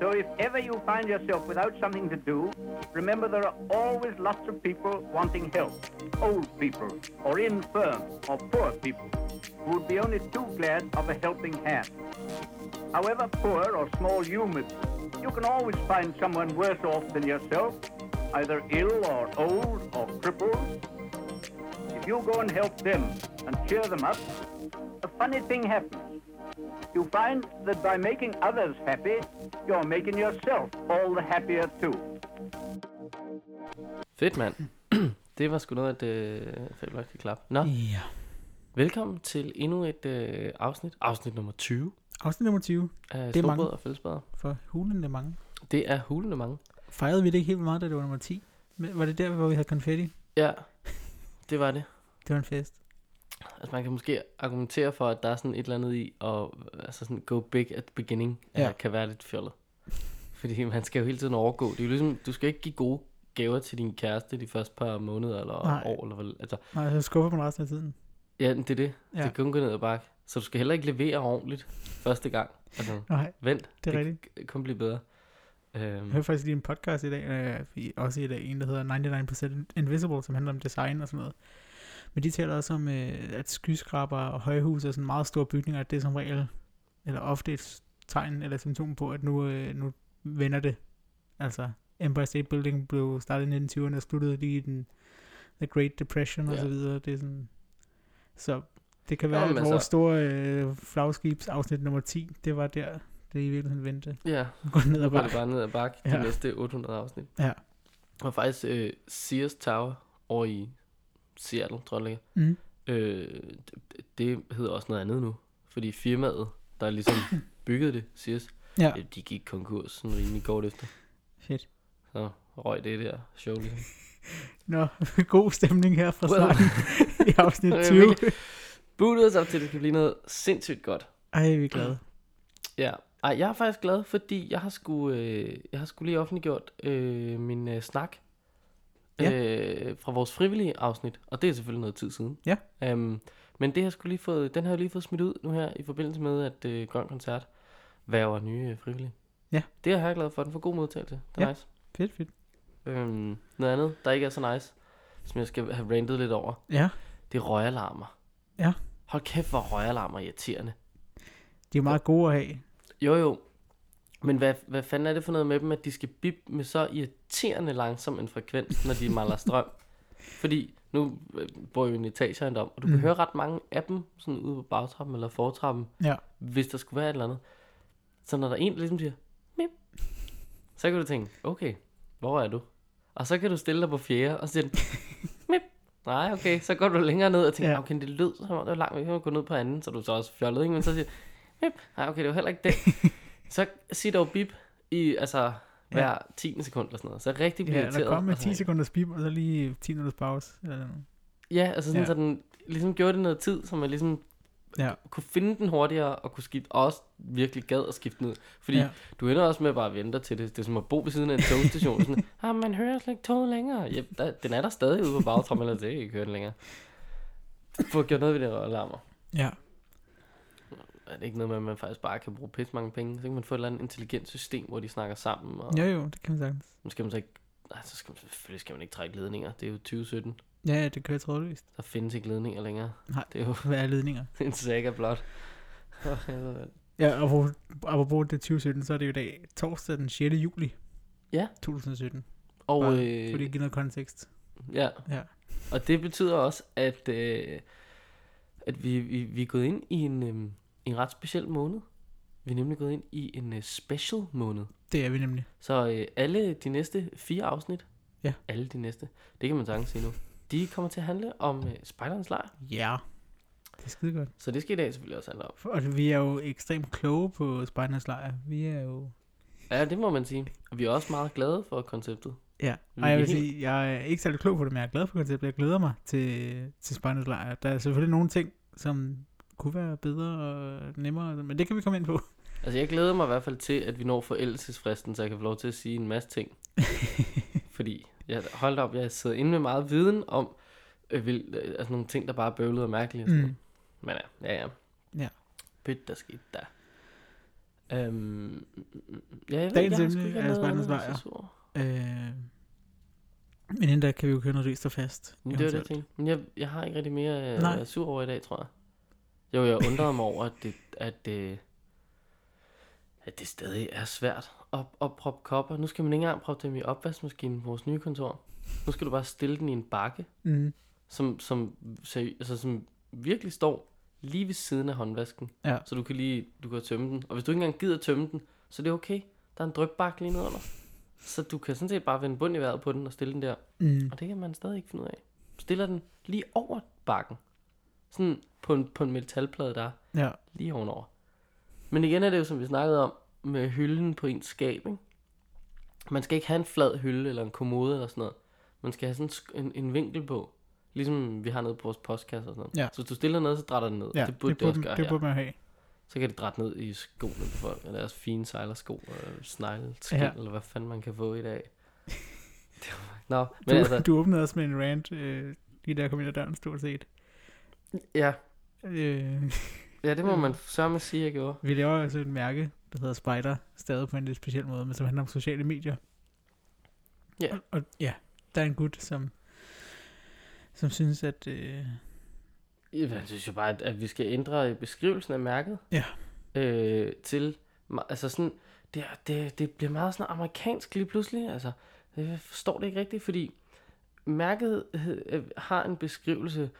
So if ever you find yourself without something to do, remember there are always lots of people wanting help. Old people, or infirm, or poor people, who would be only too glad of a helping hand. However poor or small you may be, you can always find someone worse off than yourself, either ill or old or crippled. If you go and help them and cheer them up, a funny thing happens. You find that by making others happy, you're making yourself all the happier too. Fedt, mand. det var sgu noget af et øh, fabelagtigt klap. Nå, Ja. velkommen til endnu et øh, afsnit. Afsnit nummer 20 Afsnit nummer 20 af Det er mange. Og Fællesbader. for hulen er mange. Det er hulende mange. Fejrede vi det ikke helt meget, da det var nummer 10? Men Var det der, hvor vi havde konfetti? Ja, det var det. Det var en fest. Altså man kan måske argumentere for, at der er sådan et eller andet i, og altså sådan go big at the beginning, ja. Ja. kan være lidt fjollet. Fordi man skal jo hele tiden overgå. Det er jo ligesom, du skal ikke give gode gaver til din kæreste de første par måneder eller Nej. år. Eller, hvad- altså, Nej, så skuffer man resten af tiden. ja, det er det. Ja. Det kan kun gå ned ad bakke. Så du skal heller ikke levere ordentligt første gang. Altså, Nej, vent. Det er rigtigt. kan kun blive bedre. Øhm, jeg hørte faktisk lige en podcast i dag, øh, også i dag, en der hedder 99% Invisible, som handler om design og sådan noget. Men de taler også om, øh, at skyskraber og højhus og sådan meget store bygninger, at det er som regel, eller ofte et tegn eller symptom på, at nu, øh, nu vender det. Altså, Empire State Building blev startet i 1920'erne og sluttede lige i den The Great Depression og Ja. så videre. Det er sådan, så det kan være, men at vores altså- store øh, flagskibs afsnit nummer 10, det var der, det i virkeligheden vendte. ja, Gå ned ad går det bakke. bare ned ad bakke de Ja. næste 800 afsnit. Ja. Og faktisk øh, Sears Tower over i Seattle, tror jeg ligger. Mm. Øh, det, det hedder også noget andet nu. Fordi firmaet, der ligesom byggede det, Sears, Ja, øh, de gik konkurs sådan rimelig kort efter. fedt. Så røg det der show ligesom. Nå, god stemning her fra starten i afsnit Det er 20. virkelig- Bootet os op til, at det skal blive noget sindssygt godt. Ej, vi er glade. Ja. Ej, jeg er faktisk glad, fordi jeg har sgu, øh, jeg har sgu lige offentliggjort øh, min øh, snak øh, fra vores frivillige afsnit. Og det er selvfølgelig noget tid siden. Ja. Um, men det har sgu lige fået, den har jeg lige fået smidt ud nu her, i forbindelse med, at øh, Grøn Koncert værver nye øh, frivillige. Ja. Det er jeg glad for. Den får god modtagelse. Det er Ja. nice. Fedt, fedt. Øhm, noget andet, der ikke er så nice, som jeg skal have rantet lidt over, Ja, det er røgalarmer. Ja. Hold kæft, hvor røgalarmer er irriterende. de er meget gode at have. Jo jo, men hvad, hvad fanden er det for noget med dem, at de skal bip med så irriterende langsom en frekvens, når de maler strøm? Fordi nu øh, bor jeg jo i en etageejendom, og du kan Mm. høre ret mange af dem, sådan ude på bagtrappen eller fortrappen, Ja. hvis der skulle være et eller andet. Så når der er en, der ligesom siger, mip, så kan du tænke, okay, hvor er du? Og så kan du stille dig på fjerde, og så siger den, mip. Nej, okay, så går du længere ned og tænker, Ja. okay, det lød som om det var langt, vi kan gå ned på anden, så du så også fjollet, ikke? Men så siger mip. Nej, okay, det var heller ikke det. Så sig dog bip i, altså, hver 10 sekund eller sådan noget. Så jeg rigtig bliver Ja, der irriteret. kom med og 10 sådan- sekunders bip, og så lige 10 minutters pause. Eller noget. Ja, altså sådan, Ja. ja. så den ligesom gjorde det noget tid, så man ligesom Ja. kunne finde den hurtigere og kunne skifte, og også virkelig gad at skifte ud. Fordi Ja. ja. du ender også med bare at vente til det. Det er som at bo ved siden af en togstation. sådan, ah, man hører slet ikke toget længere. Ja, der, den er der stadig ude på bagtrummen, eller det ikke hørt den længere. Få gjort noget ved det alarmer. Ja. Er det ikke noget med, at man faktisk bare kan bruge pisse mange penge? Så kan man få et eller andet intelligent system, hvor de snakker sammen. Og Jo, jo, det kan man sagtens. Nu skal man så ikke... Nej, så skal man, selvfølgelig skal man ikke trække ledninger. Det er jo 2017. Ja, det kører trådløst. Der findes ikke ledninger længere. Nej. Det er jo Hvad er ledninger? en saga blot. Åh, helvede, mand. Ja, og apropos det 2017, så er det jo i dag torsdag den 6. juli Ja. 2017. Og, Bare øh, For lige at give noget kontekst. ja. Ja. og det betyder også, at, øh, at vi, vi, vi er gået ind i en, øh, en ret speciel måned. Vi er nemlig gået ind i en øh, special måned. Det er vi nemlig. Så øh, alle de næste fire afsnit, Ja. alle de næste, det kan man sagtens sige nu, de kommer til at handle om øh, spejderens lejr. Ja. Det er skide godt. Så det skal i dag selvfølgelig også handle om. Og vi er jo ekstremt kloge på Spejdernes Lejr. Vi er jo... Ja, det må man sige. Og vi er også meget glade for konceptet. Ja, Vi og jeg vil helt- sige, jeg er ikke særlig klog på det, men jeg er glad for konceptet. Jeg glæder mig til, til Spejdernes Lejr. Der er selvfølgelig nogle ting, som kunne være bedre og nemmere, men det kan vi komme ind på. Altså, jeg glæder mig i hvert fald til, at vi når forældelsesfristen, så jeg kan få lov til at sige en masse ting. Fordi, jeg, hold op, jeg sidder inde med meget viden om, øh, vil, øh, altså nogle ting, der bare er bøvlede og mærkelige. Og sådan Mm. Men ja, ja, ja. Ja. Pyt, der skete der. Øhm, ja, jeg ved, Dagens jeg emne er Spejdernes lejr. Øh, men inden da kan vi jo køre noget løst og fast. Men det var det, jeg tænkte. Men jeg, jeg har ikke rigtig mere Nej. øh, sur over i dag, tror jeg. Jo, jeg undrede mig over, at det, at, det, at det stadig er svært at, at proppe kopper. Nu skal man ikke engang proppe dem i opvaskemaskinen på vores nye kontor. Nu skal du bare stille den i en bakke, Mm. som, som, seri- altså, som virkelig står lige ved siden af håndvasken. Ja. Så du kan lige du kan tømme den. Og hvis du ikke engang gider tømme den, så er det okay. Der er en drykbakke lige nedenunder. Så du kan sådan set bare vende bund i vejret på den og stille den der. Mm. Og det kan man stadig ikke finde ud af. Stiller den lige over bakken. Sådan på en, på en metalplade, der er Ja. lige ovenover. Men igen er det jo, som vi snakkede om, med hylden på ens skab, ikke? Man skal ikke have en flad hylde eller en kommode eller sådan noget. Man skal have sådan en, en vinkel på. Ligesom vi har nede på vores postkasse og sådan noget. Ja. Så hvis du stiller noget, så drætter den ned. Ja, det burde det, også gøre det her. burde man have. Så kan det drætte ned i skoene på folk. Og deres fine sejlersko og snegleskin, Ja. eller hvad fanden man kan få i dag. Det Nå, men Du, altså, du åbnede også med en rant, øh, lige da jeg kom ind ad døren, stort set. Ja, Øh, Ja, det må man sørge sige, jeg gjorde. vi laver altså et mærke, der hedder Spider, stadig på en lidt speciel måde, men som handler om sociale medier. Ja. Og, og ja, der er en gut, som, som synes, at... Øh, Jeg synes jo bare, at, at vi skal ændre beskrivelsen af mærket. Ja. Øh, til, altså sådan, det, det, det bliver meget sådan amerikansk lige pludselig. Altså, jeg forstår det ikke rigtigt, fordi mærket hed- øh, har en beskrivelse.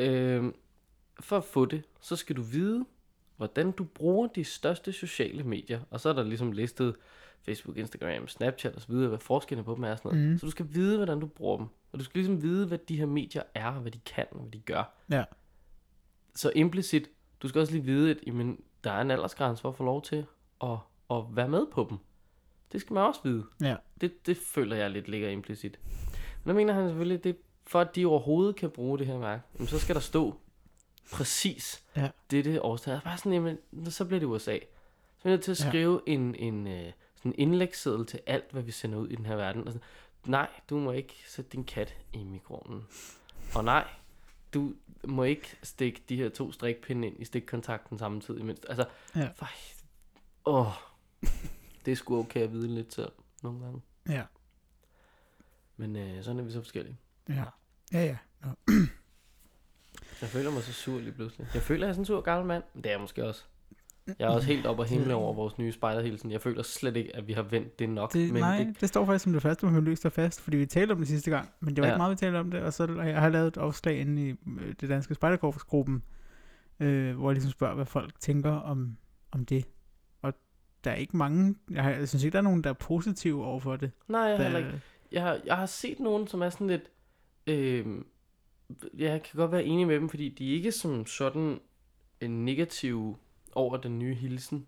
Øh, for at få det, så skal du vide, hvordan du bruger de største sociale medier. Og så er der ligesom listet Facebook, Instagram, Snapchat osv., hvad forskellen på dem er og sådan noget. Mhm. Så du skal vide, hvordan du bruger dem. Og du skal ligesom vide, hvad de her medier er, hvad de kan, og hvad de gør. Ja. Så implicit, du skal også lige vide, at jamen, der er en aldersgrænse for at få lov til at, at være med på dem. Det skal man også vide. ja, Det, det føler jeg lidt ligger implicit. Men der mener han selvfølgelig, det er for at de overhovedet kan bruge det her mærke, jamen, så skal der stå præcis Ja. dette årstal. Bare sådan, jamen, så bliver det USA. Så er nødt til at Ja. skrive en, en øh, sådan indlægsseddel til alt, hvad vi sender ud i den her verden. Altså, nej, du må ikke sætte din kat i mikroovnen. Og nej, du må ikke stikke de her to strikpinde ind i stikkontakten samtidig. Mens, altså, Ja. for, åh, det er sgu okay at vide lidt selv nogle gange. ja, Men øh, sådan er vi så forskellige. Ja, ja, ja. Nå. Jeg føler mig så sur lige pludselig. Jeg føler, jeg er sådan en sur gammel mand. Men det er jeg måske også. Jeg er også helt op og himle over vores nye spejderhilsen. Jeg føler slet ikke, at vi har vendt det nok. Det, men nej, det, det står faktisk som det første, man løst og fast, fordi vi talte om det sidste gang, men det var ja. Ja. ikke meget, vi talte om det, og så jeg har lavet et opslag inde i øh, det danske spejderkorpsgruppen, øh, hvor jeg ligesom spørger, hvad folk tænker om, om det. Og der er ikke mange, jeg, har, jeg synes ikke, der er nogen, der er positive over for det. nej, jeg, har heller Der, ikke. Jeg, har, jeg har set nogen, som er sådan lidt... Øh, jeg kan godt være enig med dem, fordi de er ikke som sådan en negativ over den nye hilsen.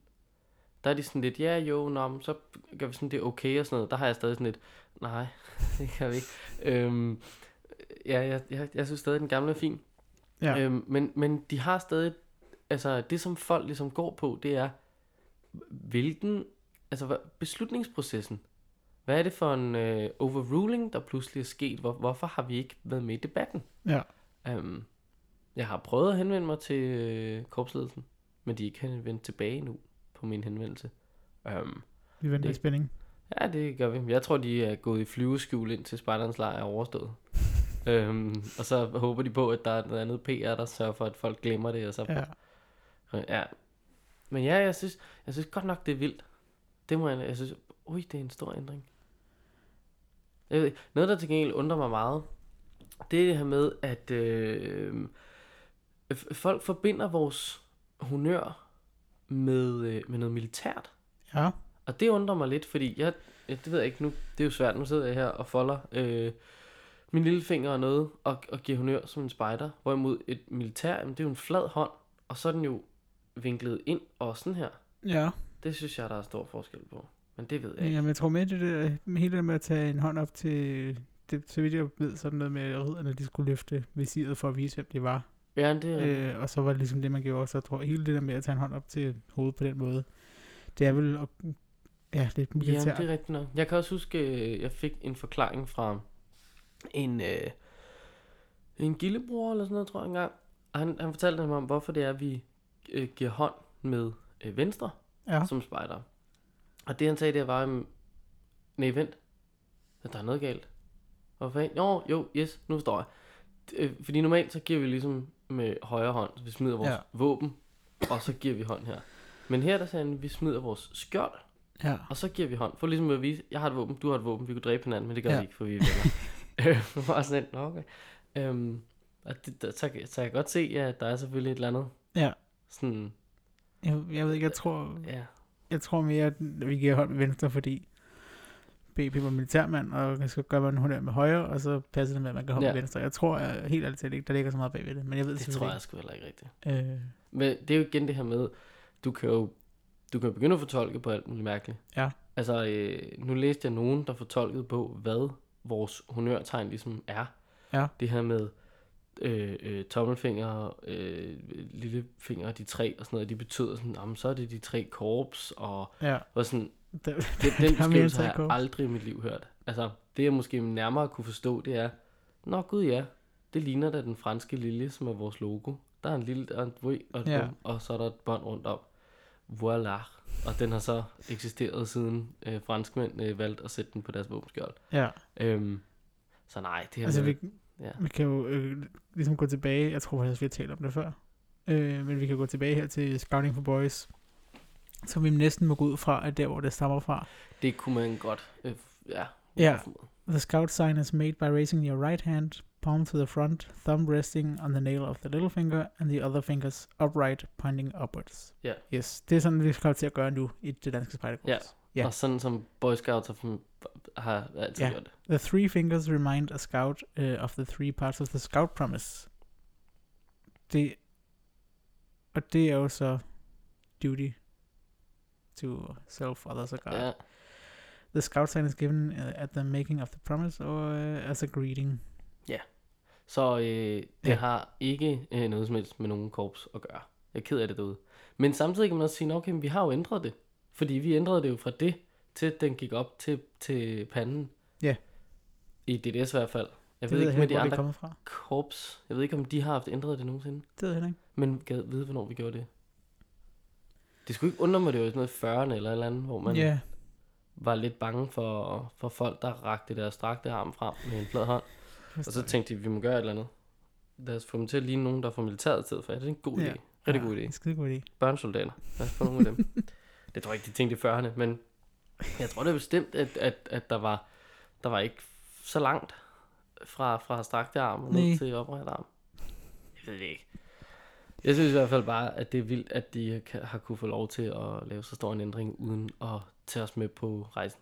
Der er de sådan lidt, ja jo, nå, men så gør vi sådan, det er okay og sådan noget. Der har jeg stadig sådan lidt, nej, det kan vi ikke. Øhm, ja, jeg, jeg, jeg synes stadig, den gamle er fin. ja, øh, Øhm, men, men de har stadig, altså det som folk ligesom går på, det er, hvilken, altså beslutningsprocessen. Hvad er det for en øh, overruling, der pludselig er sket? Hvor, hvorfor har vi ikke været med i debatten? ja, Øhm, jeg har prøvet at henvende mig til øh, korpsledelsen, men de er ikke vendt tilbage nu på min henvendelse. Øhm, vi venter i spænding. Ja, det gør vi. Jeg tror, de er gået i flyveskjul ind til Spartans lejr er overstået. øhm, og så håber de på, at der er noget andet PR, der sørger for, at folk glemmer det. Og så, Ja, ja. Men ja, jeg synes, jeg synes godt nok, det er vildt. Det må jeg, jeg synes, ui, det er en stor ændring. Jeg ved, ikke, noget, der til gengæld undrer mig meget, det er det her med, at øh, folk forbinder vores honør med, øh, med noget militært. ja, Og det undrer mig lidt, fordi jeg, ja, det ved jeg ikke nu, det er jo svært, nu sidder jeg her og folder øh, min lillefinger og noget, og, og giver honør som en spejder, hvorimod et militær, jamen, det er jo en flad hånd, og så er den jo vinklet ind og sådan her. ja. Det synes jeg, der er stor forskel på. Men det ved jeg ikke. Jamen, jeg tror med det der, med hele det med at tage en hånd op til, det, så vidt jeg ved, sådan noget med, at ridderne, de skulle løfte visiret for at vise, hvem de var. Ja, det er Øh, og så var det ligesom det, man gjorde. Så jeg tror, hele det der med at tage en hånd op til hovedet på den måde, det er vel ja, lidt Ja, militært. det er rigtigt nok. Jeg kan også huske, øh, jeg fik en forklaring fra en, øh, en gildebror eller sådan noget, tror jeg engang. Han, han fortalte mig om, hvorfor det er, at vi øh, giver hånd med øh, venstre. Ja. som spejder. Og det han sagde, det var, nej vent, der er noget galt. Hvor fanden? Jo, jo, yes, nu forstår jeg. Øh, Fordi normalt så giver vi ligesom med højre hånd, så vi smider vores Ja. våben, og så giver vi hånd her. Men her der sagde han, vi smider vores skjold, Ja. og så giver vi hånd. For ligesom at vise, jeg har et våben, du har et våben, vi kunne dræbe hinanden, men det gør Ja. vi ikke, for vi er venner. øh, sådan, "Nå, okay. Øhm, og det, der, så, kan- så kan jeg godt se, at der er selvfølgelig et eller andet. Ja. Sådan, Jeg, jeg ved ikke, jeg tror, ja. Jeg tror mere, at vi giver hånd venstre, fordi BP var militærmand, og så gør man hun med højre, og så passer det med, at man kan hånd Ja. venstre. Jeg tror jeg, helt ærligt talt ikke, der ligger så meget bagved det, men jeg ved Det tror selvfølgelig jeg sgu heller ikke rigtigt. Øh, Men det er jo igen det her med, du kan jo du kan jo begynde at fortolke på alt muligt mærkeligt. Ja. Altså, øh, nu læste jeg nogen, der fortolkede på, hvad vores honørtegn ligesom er. Ja. Det her med øh, øh, tommelfinger, øh, lillefinger, de tre og sådan noget, de betyder sådan, jamen, så er det de tre korps, og, ja, og sådan, der, den, den beskrivelse har jeg aldrig i mit liv hørt. Altså, det jeg måske nærmere kunne forstå, det er, Nå gud ja, det ligner da den franske lilje, som er vores logo. Der er en lille, der er en V og, Ja. ja. og så er der et bånd rundt om. Voilà. Og den har så eksisteret siden øh, franskmænd øh, valgte at sætte den på deres våbenskjold. ja. Øhm, så nej, det her Altså, vi, ja. vi kan jo øh, ligesom gå tilbage, jeg tror faktisk, vi har talt om det før, øh, men vi kan gå tilbage her til Scouting for Boys, som vi næsten må gå ud fra, at der, hvor det stammer fra. det kunne man godt, øh, ja. Ja. The scout sign is made by raising your right hand, palm to the front, thumb resting on the nail of the little finger, and the other fingers upright, pointing upwards. Ja. Yes, det er sådan, vi skal til at gøre nu i det danske spejderkurs. Ja. Ja. Og sådan som Boy Scouts har, har altid Ja. gjort det. The three fingers remind a scout uh, of the three parts of the scout promise. Det, og det er jo så duty to self, others, og God. Ja. The scout sign is given uh, at the making of the promise or uh, as a greeting. Så øh, det Ja. ja. har ikke øh, noget som helst med nogen korps at gøre. Jeg er ked af det derude. Men samtidig kan man også sige, "Nå, okay, vi har jo ændret det. Fordi vi ændrede det jo fra det, til at den gik op til, til panden. Ja. I DDS i hvert fald. Jeg Det ved ikke med de hvor det andre kommet fra. korps. Jeg ved ikke, om de har haft ændret det nogensinde. Det ved jeg heller ikke. Men gad vide, hvornår vi gjorde det. Det skulle ikke undre mig, det var sådan noget 40'erne eller et eller andet, hvor man Ja, var lidt bange for, for folk, der rakte deres strakte arm frem med en flad hånd. Og så tænkte de, vi må gøre et eller andet. Lad os få dem til at ligne nogen, der er fra militæret i stedet for. Det er en god idé. Ja. Rigtig god idé. Skide god idé. Børnesoldater. Lad os få nogle af dem. det tror jeg ikke, de tænkte i 40'erne, men jeg tror det er bestemt, at, at, at der, var, der var ikke så langt fra, fra strakte arm og ned til oprejt arm. Jeg ved det ikke. Jeg synes i hvert fald bare, at det er vildt, at de kan, har kunne få lov til at lave så stor en ændring, uden at tage os med på rejsen.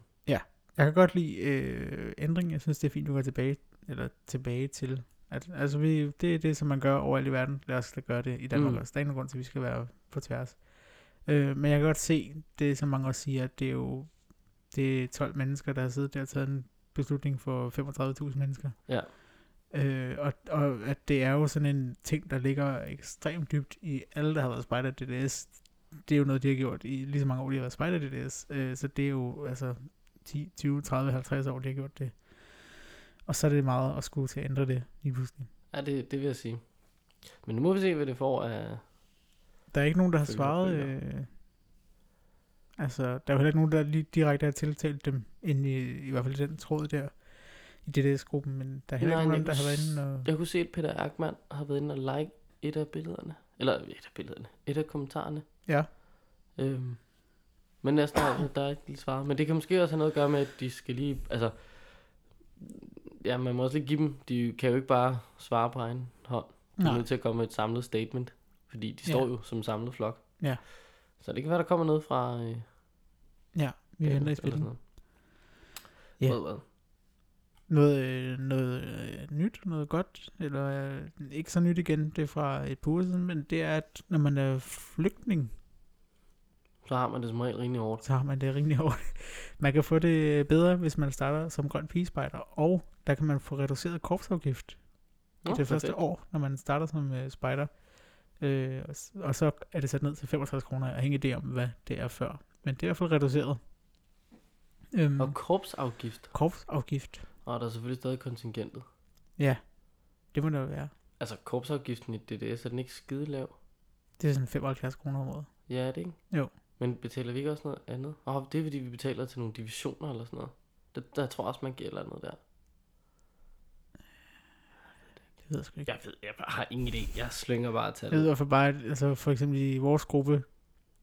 Jeg kan godt lide øh, ændringen. Jeg synes, det er fint, du går tilbage, eller tilbage til. At, altså, vi, det er det, som man gør overalt i verden. Lad os da gøre det i Danmark. Mm. også. Der er ingen grund til, at vi skal være på tværs. Øh, men jeg kan godt se det, som mange også siger, at det er jo det er 12 mennesker, der har siddet der og taget en beslutning for 35.000 mennesker. Ja. Øh, og, og at det er jo sådan en ting, der ligger ekstremt dybt i alle, der har været spejder DDS. Det er jo noget, de har gjort i lige så mange år, de har været spejder DDS. Øh, så det er jo altså 10, 20, 30, 50 år, de har gjort det. Og så er det meget at skulle til at ændre det lige pludselig. Ja, det, det vil jeg sige. Men nu må vi se, hvad det får af... Der er ikke nogen, der har Følger, svaret. Øh, altså, der er jo heller ikke nogen, der lige direkte har tiltalt dem, ind i, i hvert fald i den tråd der, i DDS-gruppen, men der er heller Nej, ikke jeg nogen, der har været inde og... Jeg kunne se, at Peter Erkman har været inde og like et af billederne. Eller et af billederne. Et af kommentarerne. Ja. Øhm, men næsten der, der er ikke lige svaret. Men det kan måske også have noget at gøre med, at de skal lige... Altså, ja, man må også lige give dem... De kan jo ikke bare svare på egen hånd. De er nødt til at komme med et samlet statement. Fordi de Ja. står jo som samlet flok. Ja. Så det kan være, der kommer noget fra... Øh, Ja, vi venter i spillet. sådan noget. Ja. Hvad? Noget, øh, noget øh, nyt, noget godt, eller øh, ikke så nyt igen, det er fra et par uger siden, men det er, at når man er flygtning, Så har man det som regel rimelig hårdt. så har man det rimelig hårdt. Man kan få det bedre, hvis man starter som grøn pigespejder, og der kan man få reduceret korpsafgift Nå, det første perfekt. år, når man starter som øh, spejder. Øh, og, og så er det sat ned til 65 kroner, afhængig af, hvad det er før. Men det er i hvert fald reduceret. Øhm, Og korpsafgift. korpsafgift, Og der er selvfølgelig stadig kontingentet. ja, det må det jo være. Altså, korpsafgiften i DDS, er den ikke skide lav? Det er sådan 75 kroner om året. Ja, er det ikke? Jo. Men betaler vi ikke også noget andet? Åh, det er fordi, vi betaler til nogle divisioner eller sådan noget. Det, der tror jeg også, man giver eller andet der. Det ved jeg sgu ikke. Jeg ved, jeg har ingen idé. Jeg slynger bare til Jeg ved fald bare, altså for eksempel i vores gruppe,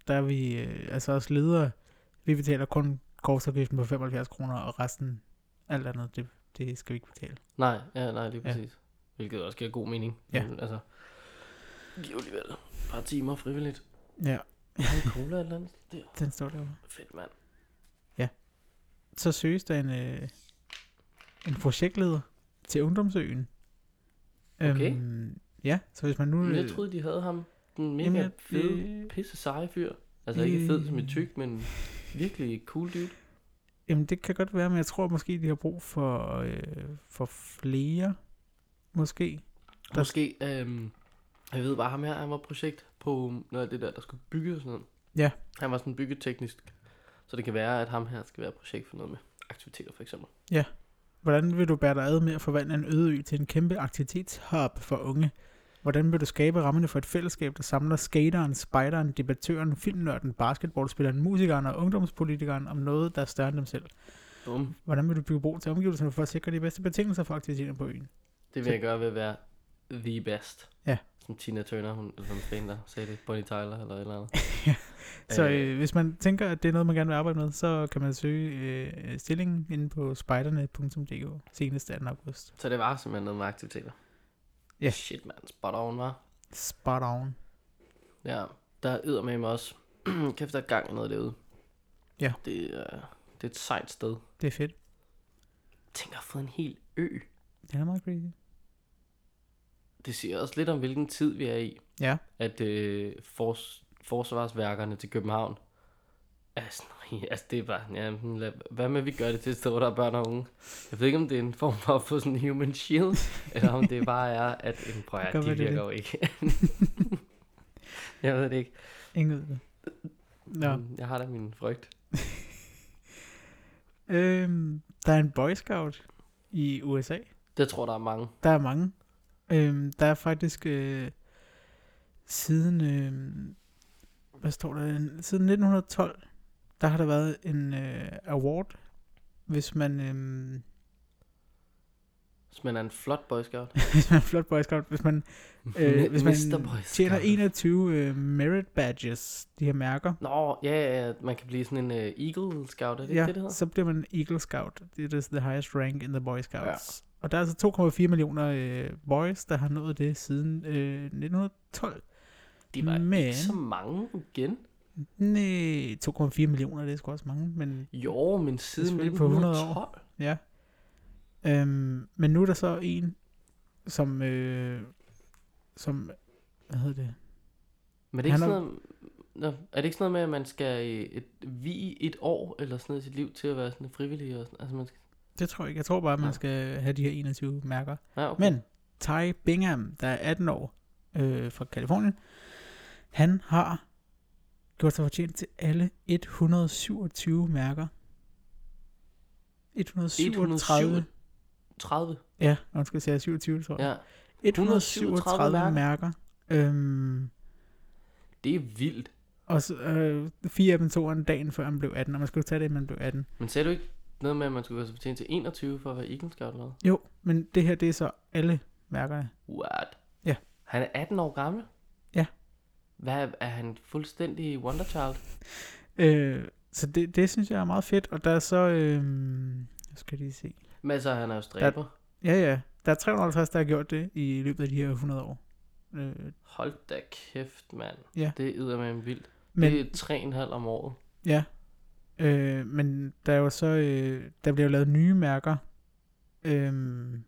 der er vi øh, altså også ledere. Vi betaler kun korsafgiften på 75 kroner, og resten, alt andet, det, det skal vi ikke betale. Nej, ja, nej, lige Ja. præcis. Ja. Hvilket også giver god mening. Ja. Men, altså, giver alligevel et par timer frivilligt. Ja, har en cola eller andet. Der. den står derovre. Fedt, mand. Så søges der en, øh, en projektleder til Ungdomsøen. Okay. Øhm, ja, så hvis man nu... Men jeg øh, troede, de havde ham. Den mega jamen, fede, øh, pisse seje fyr. Altså ikke fed som et øh, tyk, men virkelig cool dude. Jamen, det kan godt være, men jeg tror måske, de har brug for, øh, for flere, måske. Der- Måske, øhm, jeg ved bare ham her, han var projekt på noget af det der, der skulle bygge og sådan noget. Ja. Han var sådan byggeteknisk. Så det kan være, at ham her skal være projekt for noget med aktiviteter for eksempel. Hvordan vil du bære dig ad med at forvandle en øde ø til en kæmpe aktivitetshub for unge? Hvordan vil du skabe rammerne for et fællesskab, der samler skateren, spejderen, debattøren, filmnørden, basketballspilleren, musikeren og ungdomspolitikeren om noget, der er større end dem selv? Bum. Hvordan vil du bygge bro til omgivelserne for at sikre de bedste betingelser for aktiviteter på øen? Det vil jeg gøre ved at være the best. Ja. Som Tina Turner, hun som fan, der sagde det. Bonnie Tyler eller et eller andet. Så Øh, øh, hvis man tænker, at det er noget, man gerne vil arbejde med, så kan man søge øh, stillingen inde på spejderne.dk senest 18. august. Så det var simpelthen noget med aktiviteter. Ja. Shit, man. Spot on, var. Spot on. Ja, der yder med mig også. Kæft, der er gang i noget derude. Ja. Det, er, det er et sejt sted. Det er fedt. Tænk at få en hel ø. Det er meget crazy. Det siger også lidt om, hvilken tid vi er i. Ja. At øh, fors, forsvarsværkerne til København er sådan, altså det er bare, ja, lad, hvad med vi gør det til et sted, hvor der er børn og unge? Jeg ved ikke, om det er en form for at få sådan en human shield, eller om det bare er, at en prøv Det at kan de være, det virker jo ikke. jeg ved det ikke. Ingen ved det. Nå. Jeg har da min frygt. Øhm, der er en Boy Scout i USA. Det tror der er mange. Der er mange. Øhm, der er faktisk øh, siden, øh, hvad står der, siden 1912, der har der været en øh, award, hvis man, øh, Hvis man er en flot boy scout. hvis man er flot Boy Scout, hvis man, øh, hvis man tjener Scout. 21 øh, merit badges, de her mærker, Nå, ja, ja, man kan blive sådan en uh, Eagle Scout, er det ja, det, det hedder? så bliver man Eagle Scout. Det er the highest rank in the Boy Scouts. Ja. Og der er altså 2,4 millioner øh, boys, der har nået det siden øh, 1912. De var Men- ikke så mange igen. Nej, 2,4 millioner, det er sgu også mange, men Jo, men siden selvfølgelig på 100 år. 1912. ja. Øhm, men nu er der så en, som, øh, som, hvad hedder det? Men er det ikke Han sådan er- noget, Nå, er det ikke sådan noget med, at man skal et, vi et år eller sådan noget i sit liv til at være sådan frivillig? Og sådan, altså man skal, Det tror jeg ikke. Jeg tror bare, at man Nå. skal have de her 21 mærker. ja, okay. Men Ty Bingham, der er 18 år øh, fra Kalifornien, han har gjort sig fortjent til alle 127 mærker. 137. 30. Ja, skal jeg sige 27, tror jeg. Ja, 137 mærker. mærker. Øhm, det er vildt. og så, øh, fire af dem tog han dagen før han blev 18, og man skulle tage det, man blev 18. Men sagde du ikke noget med, at man skulle sig fortjent til 21 for at være Eagle Scout eller? Jo, men det her, det er så alle mærkerne. What? Ja. Han er 18 år gammel? Hvad er, han fuldstændig Wonder Child? Øh, så det, det synes jeg er meget fedt, og der er så, øh, jeg skal lige se. Men altså, han er jo stræber. Ja, ja. Der er 350, der har gjort det i løbet af de her 100 år. Øh, Hold da kæft, mand. Ja. Det er med vildt. men, det er 3,5 om året. ja. Øh, men der er jo så, øh, der bliver jo lavet nye mærker. Øhm,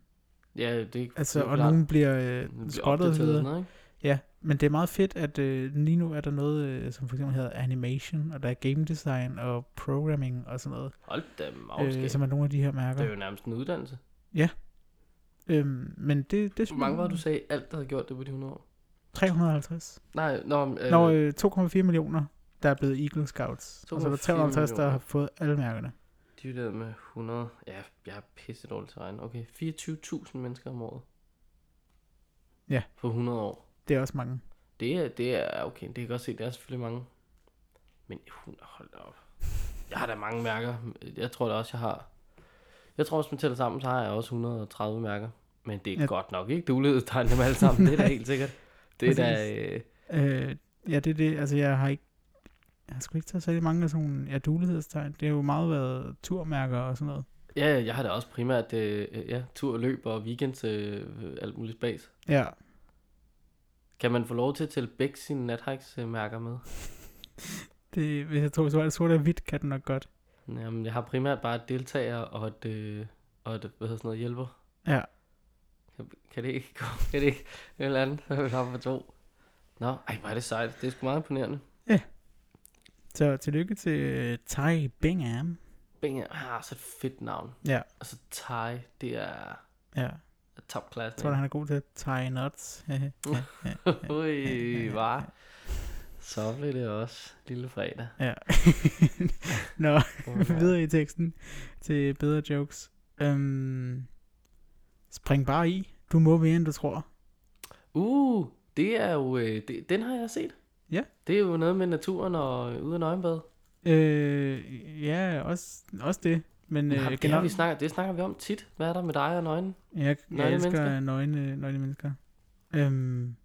Ja, det er ikke altså, og nogle bliver øh, så og videre. noget, ikke? Ja, men det er meget fedt, at øh, lige nu er der noget, øh, som for eksempel hedder animation, og der er game design og programming og sådan noget, Hold da magskab. øh, som er nogle af de her mærker. Det er jo nærmest en uddannelse. Øhm, men det, det Hvor mange var du sagde, alt der havde gjort det på de 100 år? 350. Nej, nå, øh, Nå, øh, 2,4 millioner, der er blevet Eagle Scouts. Og så er der 2,4 350, der har fået alle mærkerne. divideret med 100. Ja, jeg er pisse dårlig til at regne. Okay, 24.000 mennesker om året. Ja. På 100 år. Det er også mange. Det er, det er okay, det kan jeg godt se, det er selvfølgelig mange. Men hun, hold op. Jeg har da mange mærker. Jeg tror da også, jeg har... Jeg tror, hvis man tæller sammen, så har jeg også 130 mærker. Men det er Ja. godt nok ikke dulighedstegn dem alle sammen. Det er da helt sikkert. Det er da... Øh, Øh, ja, det er det. Altså, jeg har ikke... Jeg har sgu ikke taget særlig mange af sådan nogle ja, dulighedstegn. Det har jo meget været turmærker og sådan noget. ja, jeg har da også primært øh, øh, ja, tur, løb og weekends, øh, alt muligt spas. Ja. Kan man få lov til at tælle begge sine nathikes-mærker med? Det, hvis jeg tror, det var det sort og hvidt, kan den nok godt. Jamen, jeg har primært bare et deltager og et, øh, og et hvad hedder sådan noget, hjælper. Ja. Kan, kan det ikke gå? Kan det ikke? Et eller andet, så er vi oppe på to. Nå, ej, hvor er det sejt. Det er sgu meget imponerende. Så tillykke til øh, Ty Bingham. Binge har så et fedt navn. Ja. Altså, Thai, det er Ja. Top class. Jeg tror, han er god til at tie nuts. Ui, hvad? Så blev det også lille fredag. ja. Nå, videre i teksten til bedre jokes. Øhm, spring bare i. Du må mere, end du tror. Uh, det er jo, øh, det, den har jeg set. Ja. Det er jo noget med naturen og øh, ude af nøgenbad. Øh, ja, også, også det. Men øh, har, det, har vi snakker, det snakker vi om tit. Hvad er der med dig og nøgen? Jeg, jeg Nøgne elsker mennesker? nøgne, nøgne mennesker. Øhm,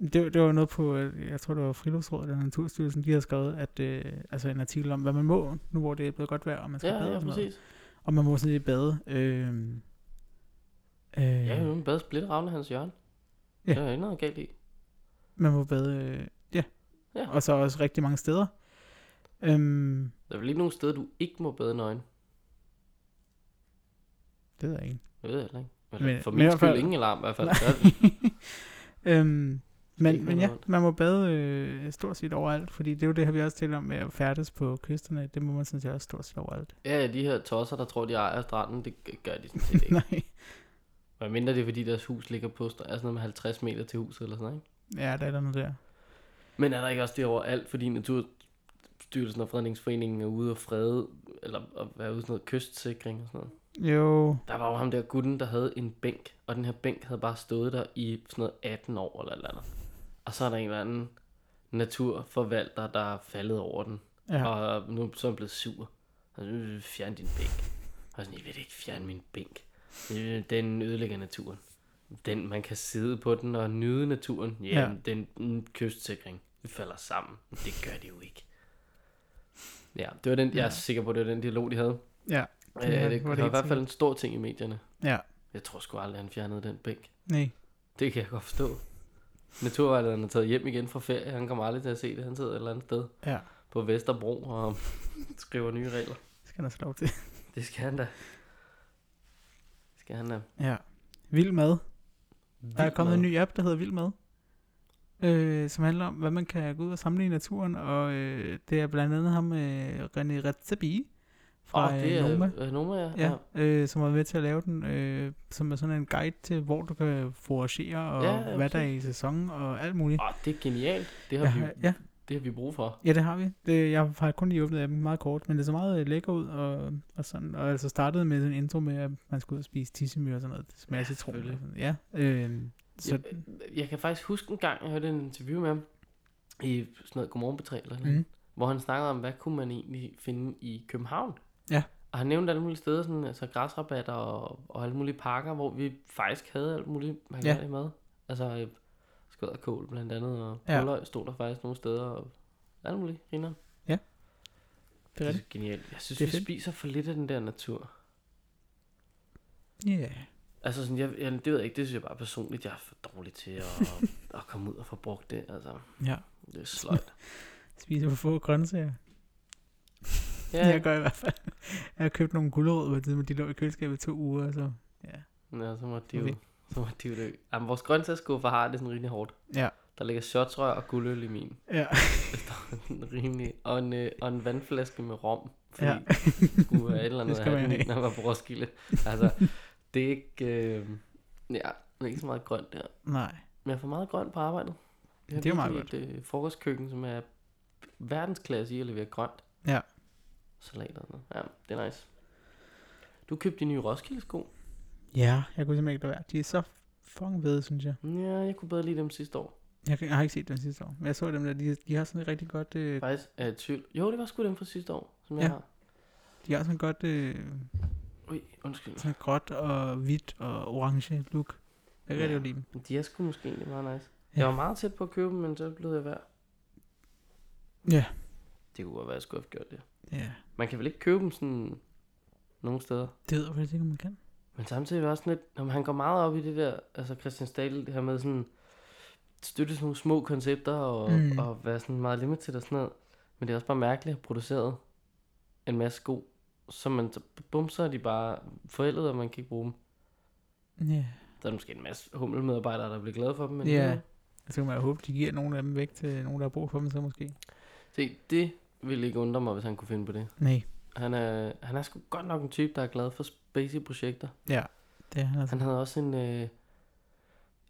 det, det var noget på, øh, jeg tror det var Friluftsrådet eller Naturstyrelsen, de havde skrevet, at, øh, altså en artikel om, hvad man må, nu hvor det er blevet godt vejr, og man skal Ja, bade ja, noget. præcis. Og man må sådan lidt bade. Øhm, øh, Ja, jo, en bad splitte ravne hans hjørne. Ja. Det er ikke noget galt i. Man må bade, øh, ja. Ja. Og så også rigtig mange steder. Øhm, Der er vel ikke nogen steder, du ikke må bade nøgen. Det ved jeg ikke. Jeg ved det heller ikke. Eller, Men- for men i min skyld fald- ingen alarm i hvert fald. Der, øhm, men, men ja, man må bade øh, stort set overalt, fordi det er jo det, vi også talt om med at færdes på kysterne. Det må man sådan set også stort set overalt. ja, de her tosser, der tror, de ejer stranden, det gør de sådan set ikke. Nej. Hvad mindre det er, fordi deres hus ligger på, st- er sådan noget med 50 meter til huset eller sådan noget, ikke? Ja, der er der noget der. Men er der ikke også det overalt, fordi Naturstyrelsen og Fredningsforeningen er ude og frede, eller at være ude sådan noget kystsikring og sådan noget? Jo, Der var jo ham der gutten, der havde en bænk, og den her bænk havde bare stået der i sådan noget 18 år eller eller andet. Og så er der en eller anden naturforvalter, der er faldet over den, ja. og nu så er han blevet sur. Nu vil fjerne din bænk. Og sådan, jeg vil ikke fjerne min bænk. Den ødelægger naturen. Den, man kan sidde på den og nyde naturen. Ja, Ja. den en kystsikring. Det falder sammen. Men Det gør det jo ikke. Ja, det var den, jeg er sikker på, det var den dialog, de havde. Ja, Det, Det ja, var- det, var var det det i hvert fald en stor ting i medierne. ja. Jeg tror sgu aldrig, han fjernede den bænk. Nej. Det kan jeg godt forstå. Naturvejlederen er taget hjem igen fra ferie. Han kommer aldrig til at se det. Han sidder et eller andet sted Ja, på Vesterbro og skriver nye regler. det skal der så lov til. Det skal han da. Det skal han da. Ja. Vild mad. Der er Vild kommet en mad. ny app, der hedder Vild Mad. Øh, som handler om, hvad man kan gå ud og samle i naturen. Og øh, det er blandt andet ham, øh, René Redzepi fra oh, det er Noma. øh, Noma, ja. Ja, øh, som var med til at lave den, øh, som er sådan en guide til, hvor du kan foragere, og Ja, ja, hvad der er i sæson, og alt muligt. Åh, det er genialt. Det har, Ja, vi, ja, det har vi brug for. ja, det har vi. Det, jeg har kun lige åbnet appen meget kort, men det så meget øh, lækker ud, og, og sådan, og altså startede med sådan en intro med, at man skulle ud og spise tissemyr og sådan noget. Det smager Ja, citron. Ja, øh, så, Jeg, jeg kan faktisk huske en gang, jeg hørte en interview med ham i sådan noget Godmorgen Betræ eller noget, mm. hvor han snakkede om, hvad kunne man egentlig finde i København. Ja. Og han nævnte alle mulige steder, sådan, altså græsrabatter og, og alle mulige parker, hvor vi faktisk havde alt muligt, man Ja. ja. med. Altså øh, skød og kål blandt andet, og Ja. ja. stod der faktisk nogle steder, og alt muligt, griner. det er Det er genialt. Jeg synes, Det vi fedt. spiser for lidt af den der natur. Ja, yeah. Altså sådan, jeg, jeg, det ved jeg ikke, det synes jeg bare personligt, jeg er for dårlig til at, at komme ud og få brugt det, altså. ja. Det er sløjt. Spiser for få grøntsager. Ja. Jeg gør i hvert fald. Jeg har købt nogle gulerødder, på et tidspunkt, de lå i køleskabet i to uger, så ja. ja så må de jo, så må de jo dø. Jamen, vores grøntsagsskuffer har det sådan rimelig hårdt. Ja. Der ligger shotsrør og guldøl i min. Ja. rimelig. Og en, øh, og en vandflaske med rom. Fordi Ja. skulle være et eller andet den, have. når man var på Roskilde. Altså, det er ikke... Øh, ja, det er ikke så meget grønt der. Nej. Men jeg får meget grønt på arbejdet. Jeg Det er jo meget virkelig et øh, frokostkøkken, som er verdensklasse i at levere grønt. Ja. Salat og noget. Ja, det er nice. Du købte de nye Roskilde sko. Ja, jeg kunne simpelthen ikke lade være. De er så fucking fede, synes jeg. Ja, jeg kunne bedre lide dem sidste år. Jeg, kan- jeg har ikke set den sidste år, men jeg så dem der, de, de har sådan et rigtig godt, øh, Faktisk er jeg tvivl. Jo, det var sgu dem fra sidste år, som jeg Ja. har. de har sådan et godt, øh, Ui, undskyld. sådan et gråt og hvidt og orange look. Jeg kan Ja. rigtig lide dem. De er sgu måske egentlig meget nice. Ja. Jeg var meget tæt på at købe dem, men så blev jeg værd. Ja. Det kunne godt være, at jeg skulle have gjort det. Ja, Man kan vel ikke købe dem sådan nogle steder. det ved jeg faktisk ikke, om man kan. Men samtidig er det også sådan lidt, når han går meget op i det der, altså Christian Stadel, det her med sådan, støtte sådan nogle små koncepter, og, Mm. og være sådan meget limited og sådan noget. Men det er også bare mærkeligt at have produceret en masse sko, så man, så bum, så er de bare forældet, og man kan ikke bruge dem. Ja. Der er måske en masse hummelmedarbejdere, der bliver glade for dem. Men Ja. Så kan man håbe, de giver nogle af dem væk til nogen, der har brug for dem så måske. Se, det ville ikke undre mig, hvis han kunne finde på det. Nej, Han er, han er sgu godt nok en type, der er glad for spacey projekter. ja. Det er han altså. Han havde også en, øh,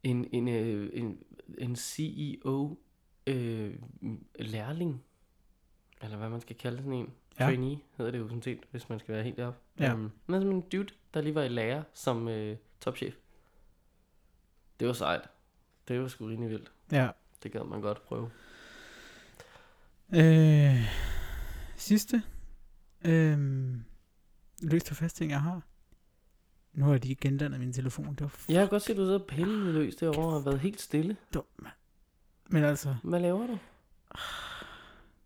en, en, øh, en, en CEO øh, lærling, eller hvad man skal kalde sådan en. Ja. Trainee hedder det jo sådan set, hvis man skal være helt deroppe. Ja. Um, han er simpelthen en dude, der lige var i lærer som øh, topchef. Det var sejt. Det var sgu rimelig vildt. Ja. Det gad man godt prøve. Øh, sidste. Øh, løst og fast ting, jeg har. Nu har de gendannet min telefon. Det var f- Jeg kan godt se, at du sidder pille løs derovre og har været helt stille. dumt, mand. Men altså, Hvad laver du?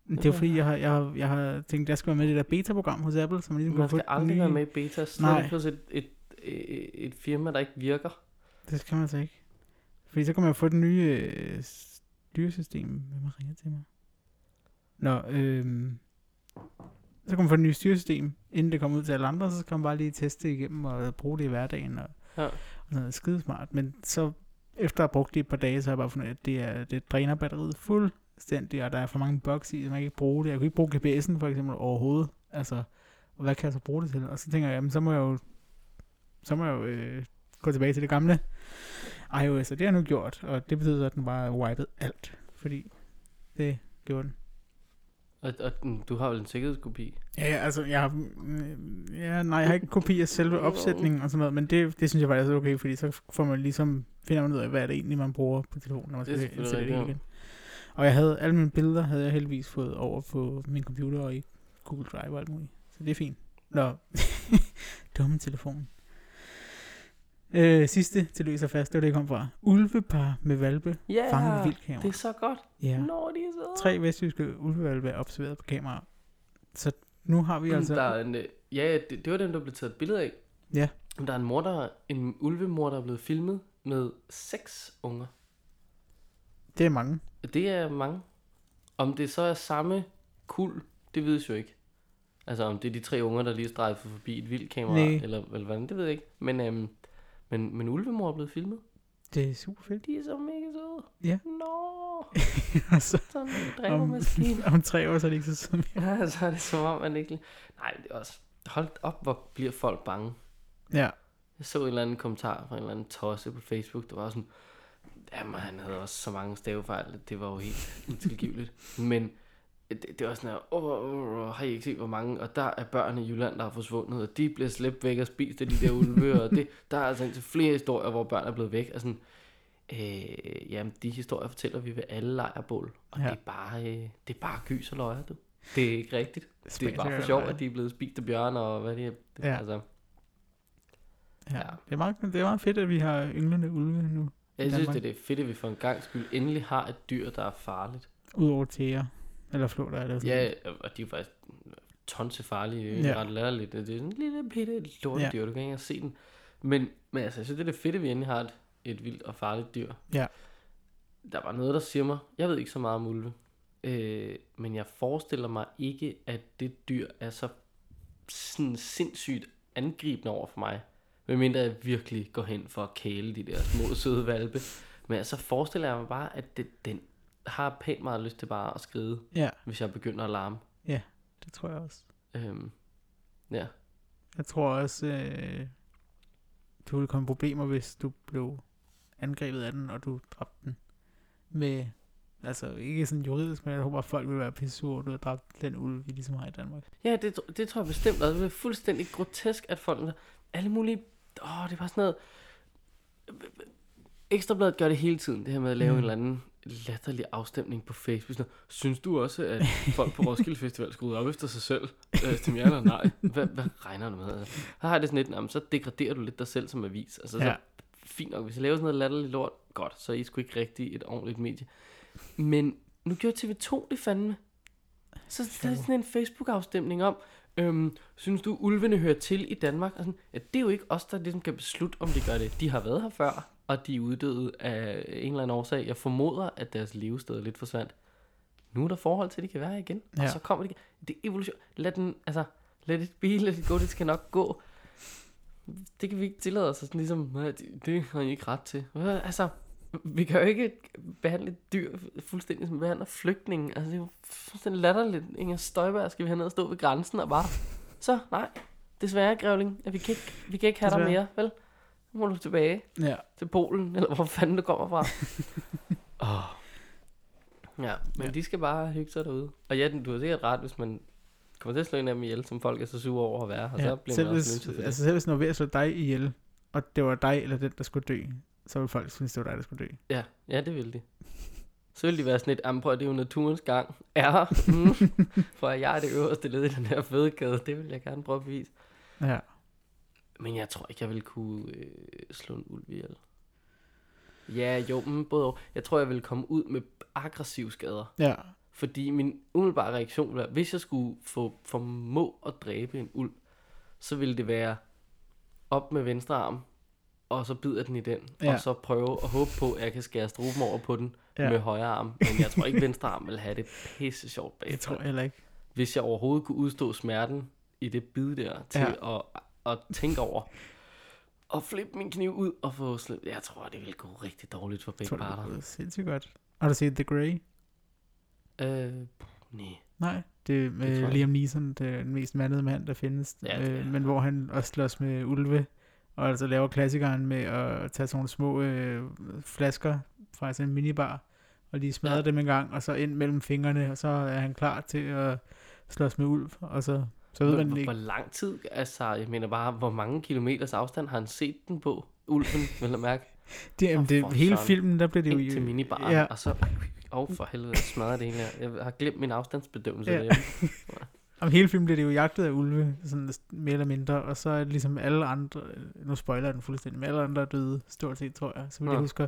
det er fordi, jeg har, jeg har, jeg har tænkt, at jeg skal være med i det der beta-program hos Apple, så man ligesom Man kan få skal aldrig nye... være med i beta, slet Nej. hos et, et, et, et firma, der ikke virker. Det skal man altså ikke. Fordi så kan man få det nye øh, styresystem. Hvem har ringet til mig? Nå, øhm, så kan man få det nye styresystem, inden det kommer ud til alle andre, så skal man bare lige teste det igennem og bruge det i hverdagen. Og, Ja. og sådan noget skidesmart. Men så efter at have brugt det et par dage, så har jeg bare fundet, at det, er, det dræner batteriet fuldstændig, og der er for mange bugs i, så man kan ikke bruge det. Jeg kan ikke bruge GPS'en for eksempel overhovedet. Altså, og hvad kan jeg så bruge det til? Og så tænker jeg, jamen så må jeg jo, så må jeg jo øh, gå tilbage til det gamle iOS, og det har jeg nu gjort, og det betyder, at den bare wiped alt, fordi det gjorde den. Og, og du har vel en sikkerhedskopi? Ja, ja, altså, jeg har, øh, ja, nej, jeg har ikke kopi af selve opsætningen og sådan noget, men det, det synes jeg faktisk er okay, fordi så får man ligesom, finder man ud af, hvad er det egentlig, man bruger på telefonen, når man skal installere det igen. Og jeg havde, alle mine billeder havde jeg heldigvis fået over på min computer og i Google Drive og alt muligt, så det er fint. Nå, dumme telefon. Øh, sidste til løs og fast, det var det, jeg kom fra. Ulvepar med valpe, Ja, fanget med vildkamera. det er så godt. Ja. Nå, de er søde. Tre vestjyske ulvevalpe er observeret på kamera. Så nu har vi altså... Der er en, øh, ja, det, det var dem, der blev taget et billede af. Ja. Men Der er en mor, der, en ulvemor, der er blevet filmet med seks unger. Det er mange. Det er mange. Om det så er samme kul, det vides jo ikke. Altså om det er de tre unger, der lige strejfer forbi et vildt kamera, eller, eller hvordan, det ved jeg ikke. Men, øhm, men, men ulvemor er blevet filmet. Det er super fedt. De er så mega søde. Ja. Nå, altså, sådan en dræber om, om tre år, så er det ikke så sødt mere. Ja, så er det som om, man ikke... Nej, det er også... Hold op, hvor bliver folk bange. Ja. Jeg så en eller anden kommentar fra en eller anden tosse på Facebook, der var sådan... Jamen, han havde også så mange stavefejl, det var jo helt utilgiveligt. Men det, det var sådan her, åh, åh, åh, har I ikke set, hvor mange... Og der er børn i Jylland, der er forsvundet, og de bliver slæbt væk og spist af de der ulve, og det, der er altså indtil flere historier, hvor børn er blevet væk. Og sådan, øh, jamen, de historier fortæller vi ved alle lejrbål. Og Ja. det, er bare, øh, det er bare gys og løjer, du. Det er ikke rigtigt. Det er bare for sjov, at de er blevet spist af bjørn og hvad det er. Det, Ja. Altså, Ja. Ja. Det, er meget, det er meget fedt, at vi har ynglende ulve nu. jeg synes, det er fedt, at vi for en gang skyld endelig har et dyr, der er farligt. Udover tæer. Eller flåter, er det. Ja, og de er faktisk tonse farlige. Det er Ja. ret lærerligt. Det er sådan en lille bitte lortedyr, Ja. du kan ikke engang se den. Men, men altså, jeg synes, det er det fedt, at vi endelig har et, et vildt og farligt dyr. Ja. Der var noget, der siger mig, jeg ved ikke så meget om ulve, øh, men jeg forestiller mig ikke, at det dyr er så sådan sindssygt angribende over for mig. Medmindre jeg virkelig går hen for at kæle de der små søde valpe. Men altså forestiller jeg mig bare, at det, den har pænt meget lyst til bare at skride, Ja, hvis jeg begynder at larme. det tror jeg også. Øhm, ja. Jeg tror også, øh, du ville komme problemer, hvis du blev angrebet af den, og du dræbte den. Med, altså ikke sådan juridisk, men jeg håber, at folk vil være pisse sure, du har dræbt den ulv, vi ligesom har i Danmark. Ja, det, det tror jeg bestemt også. Det er fuldstændig grotesk, at folk... Alle mulige... Åh, det var sådan noget... Ekstrabladet gør det hele tiden, det her med at lave mm. en eller anden latterlig afstemning på Facebook. Sådan, Synes du også, at folk på Roskilde Festival skal ud op efter sig selv? Øh, til ja eller nej? Hvad, hvad regner du med? Altså, her har det sådan lidt, jamen, så degraderer du lidt dig selv som avis. Altså, så Ja. fint nok, hvis jeg laver sådan noget latterligt lort, godt, så er I sgu ikke rigtig et ordentligt medie. Men nu gjorde TV2 det fandme. Så det er sådan en Facebook-afstemning om, øhm, synes du, ulvene hører til i Danmark? Og sådan, ja, det er jo ikke os, der ligesom kan beslutte, om de gør det. De har været her før, og de er uddøde af en eller anden årsag. Jeg formoder, at deres levested er lidt forsvandt. Nu er der forhold til, at de kan være her igen, ja. Og så kommer de igen. Det er evolution. Lad den, altså, lad it be, lad it go, det skal nok gå. Det kan vi ikke tillade os, sådan ligesom, "Nej, det, har I ikke ret til. Altså, vi kan jo ikke behandle dyr fuldstændig som vi behandler flygtninge. Altså, det er jo fuldstændig latterligt. Inger Støjberg skal vi have ned og stå ved grænsen og bare... Så, nej, desværre, Grævling, at vi kan ikke, vi kan ikke have dig Desværre. mere, vel? Nu må du tilbage Ja. til Polen, eller hvor fanden du kommer fra. oh. Ja, men Ja. de skal bare hygge sig derude. Og ja, du har sikkert ret, hvis man kommer til at slå en af dem ihjel, som folk er så sure over at være, og så ja. bliver Selv man også hvis, det. altså selv hvis den var ved at slå dig ihjel, og det var dig eller den, der skulle dø, så ville folk synes, det var dig, der skulle dø. Ja, ja, det vil de. Så vil de være sådan lidt, "Jamen, prøv, det er jo naturens gang. Ja, mm. for jeg er det øverste led i den her fødekæde, det vil jeg gerne prøve at bevise. Ja. Men jeg tror ikke, jeg vil kunne øh, slå en ulv ihjel. Ja, jo, men både og. Jeg tror, jeg vil komme ud med aggressive skader. Ja. Fordi min umiddelbare reaktion var, hvis jeg skulle få formå at dræbe en ulv, så ville det være op med venstre arm, og så bider den i den, ja. Og så prøve at håbe på, at jeg kan skære struben over på den ja. Med højre arm. Men jeg tror ikke, venstre arm vil have det pisse sjovt bagefter. Jeg tror heller ikke. Hvis jeg overhovedet kunne udstå smerten i det bid der, til ja. at, at tænke over, og flippe min kniv ud og få slet... Jeg tror, det ville gå rigtig dårligt for Jeg begge tror, det parter. er sindssygt godt. Har du set The Grey? Øh, nej. Nej, det er Det jeg Liam Neeson, det er den mest mandede mand, der findes. Ja, det øh, men hvor han også slås med ulve, og altså laver klassikeren med at tage sådan nogle små øh, flasker fra sådan en minibar, og lige smadre Ja. dem en gang, og så ind mellem fingrene, og så er han klar til at slås med ulv, og så, så ved Hvor, man ikke. hvor lang tid, altså jeg mener bare, hvor mange kilometers afstand har han set den på? Ulven, vil jeg mærke, Det, jamen, det, hele søren. filmen, der bliver det jo... ind til minibaren, Ja, og så, åh oh, for helvede, jeg smadrer det hele her. Jeg har glemt min afstandsbedømmelse ja. derhjemme. om hele filmen bliver det jo jagtet af ulve, sådan mere eller mindre, og så er det ligesom alle andre, nu spoiler jeg den fuldstændig, men alle andre er døde, stort set, tror jeg, så vidt jeg husker.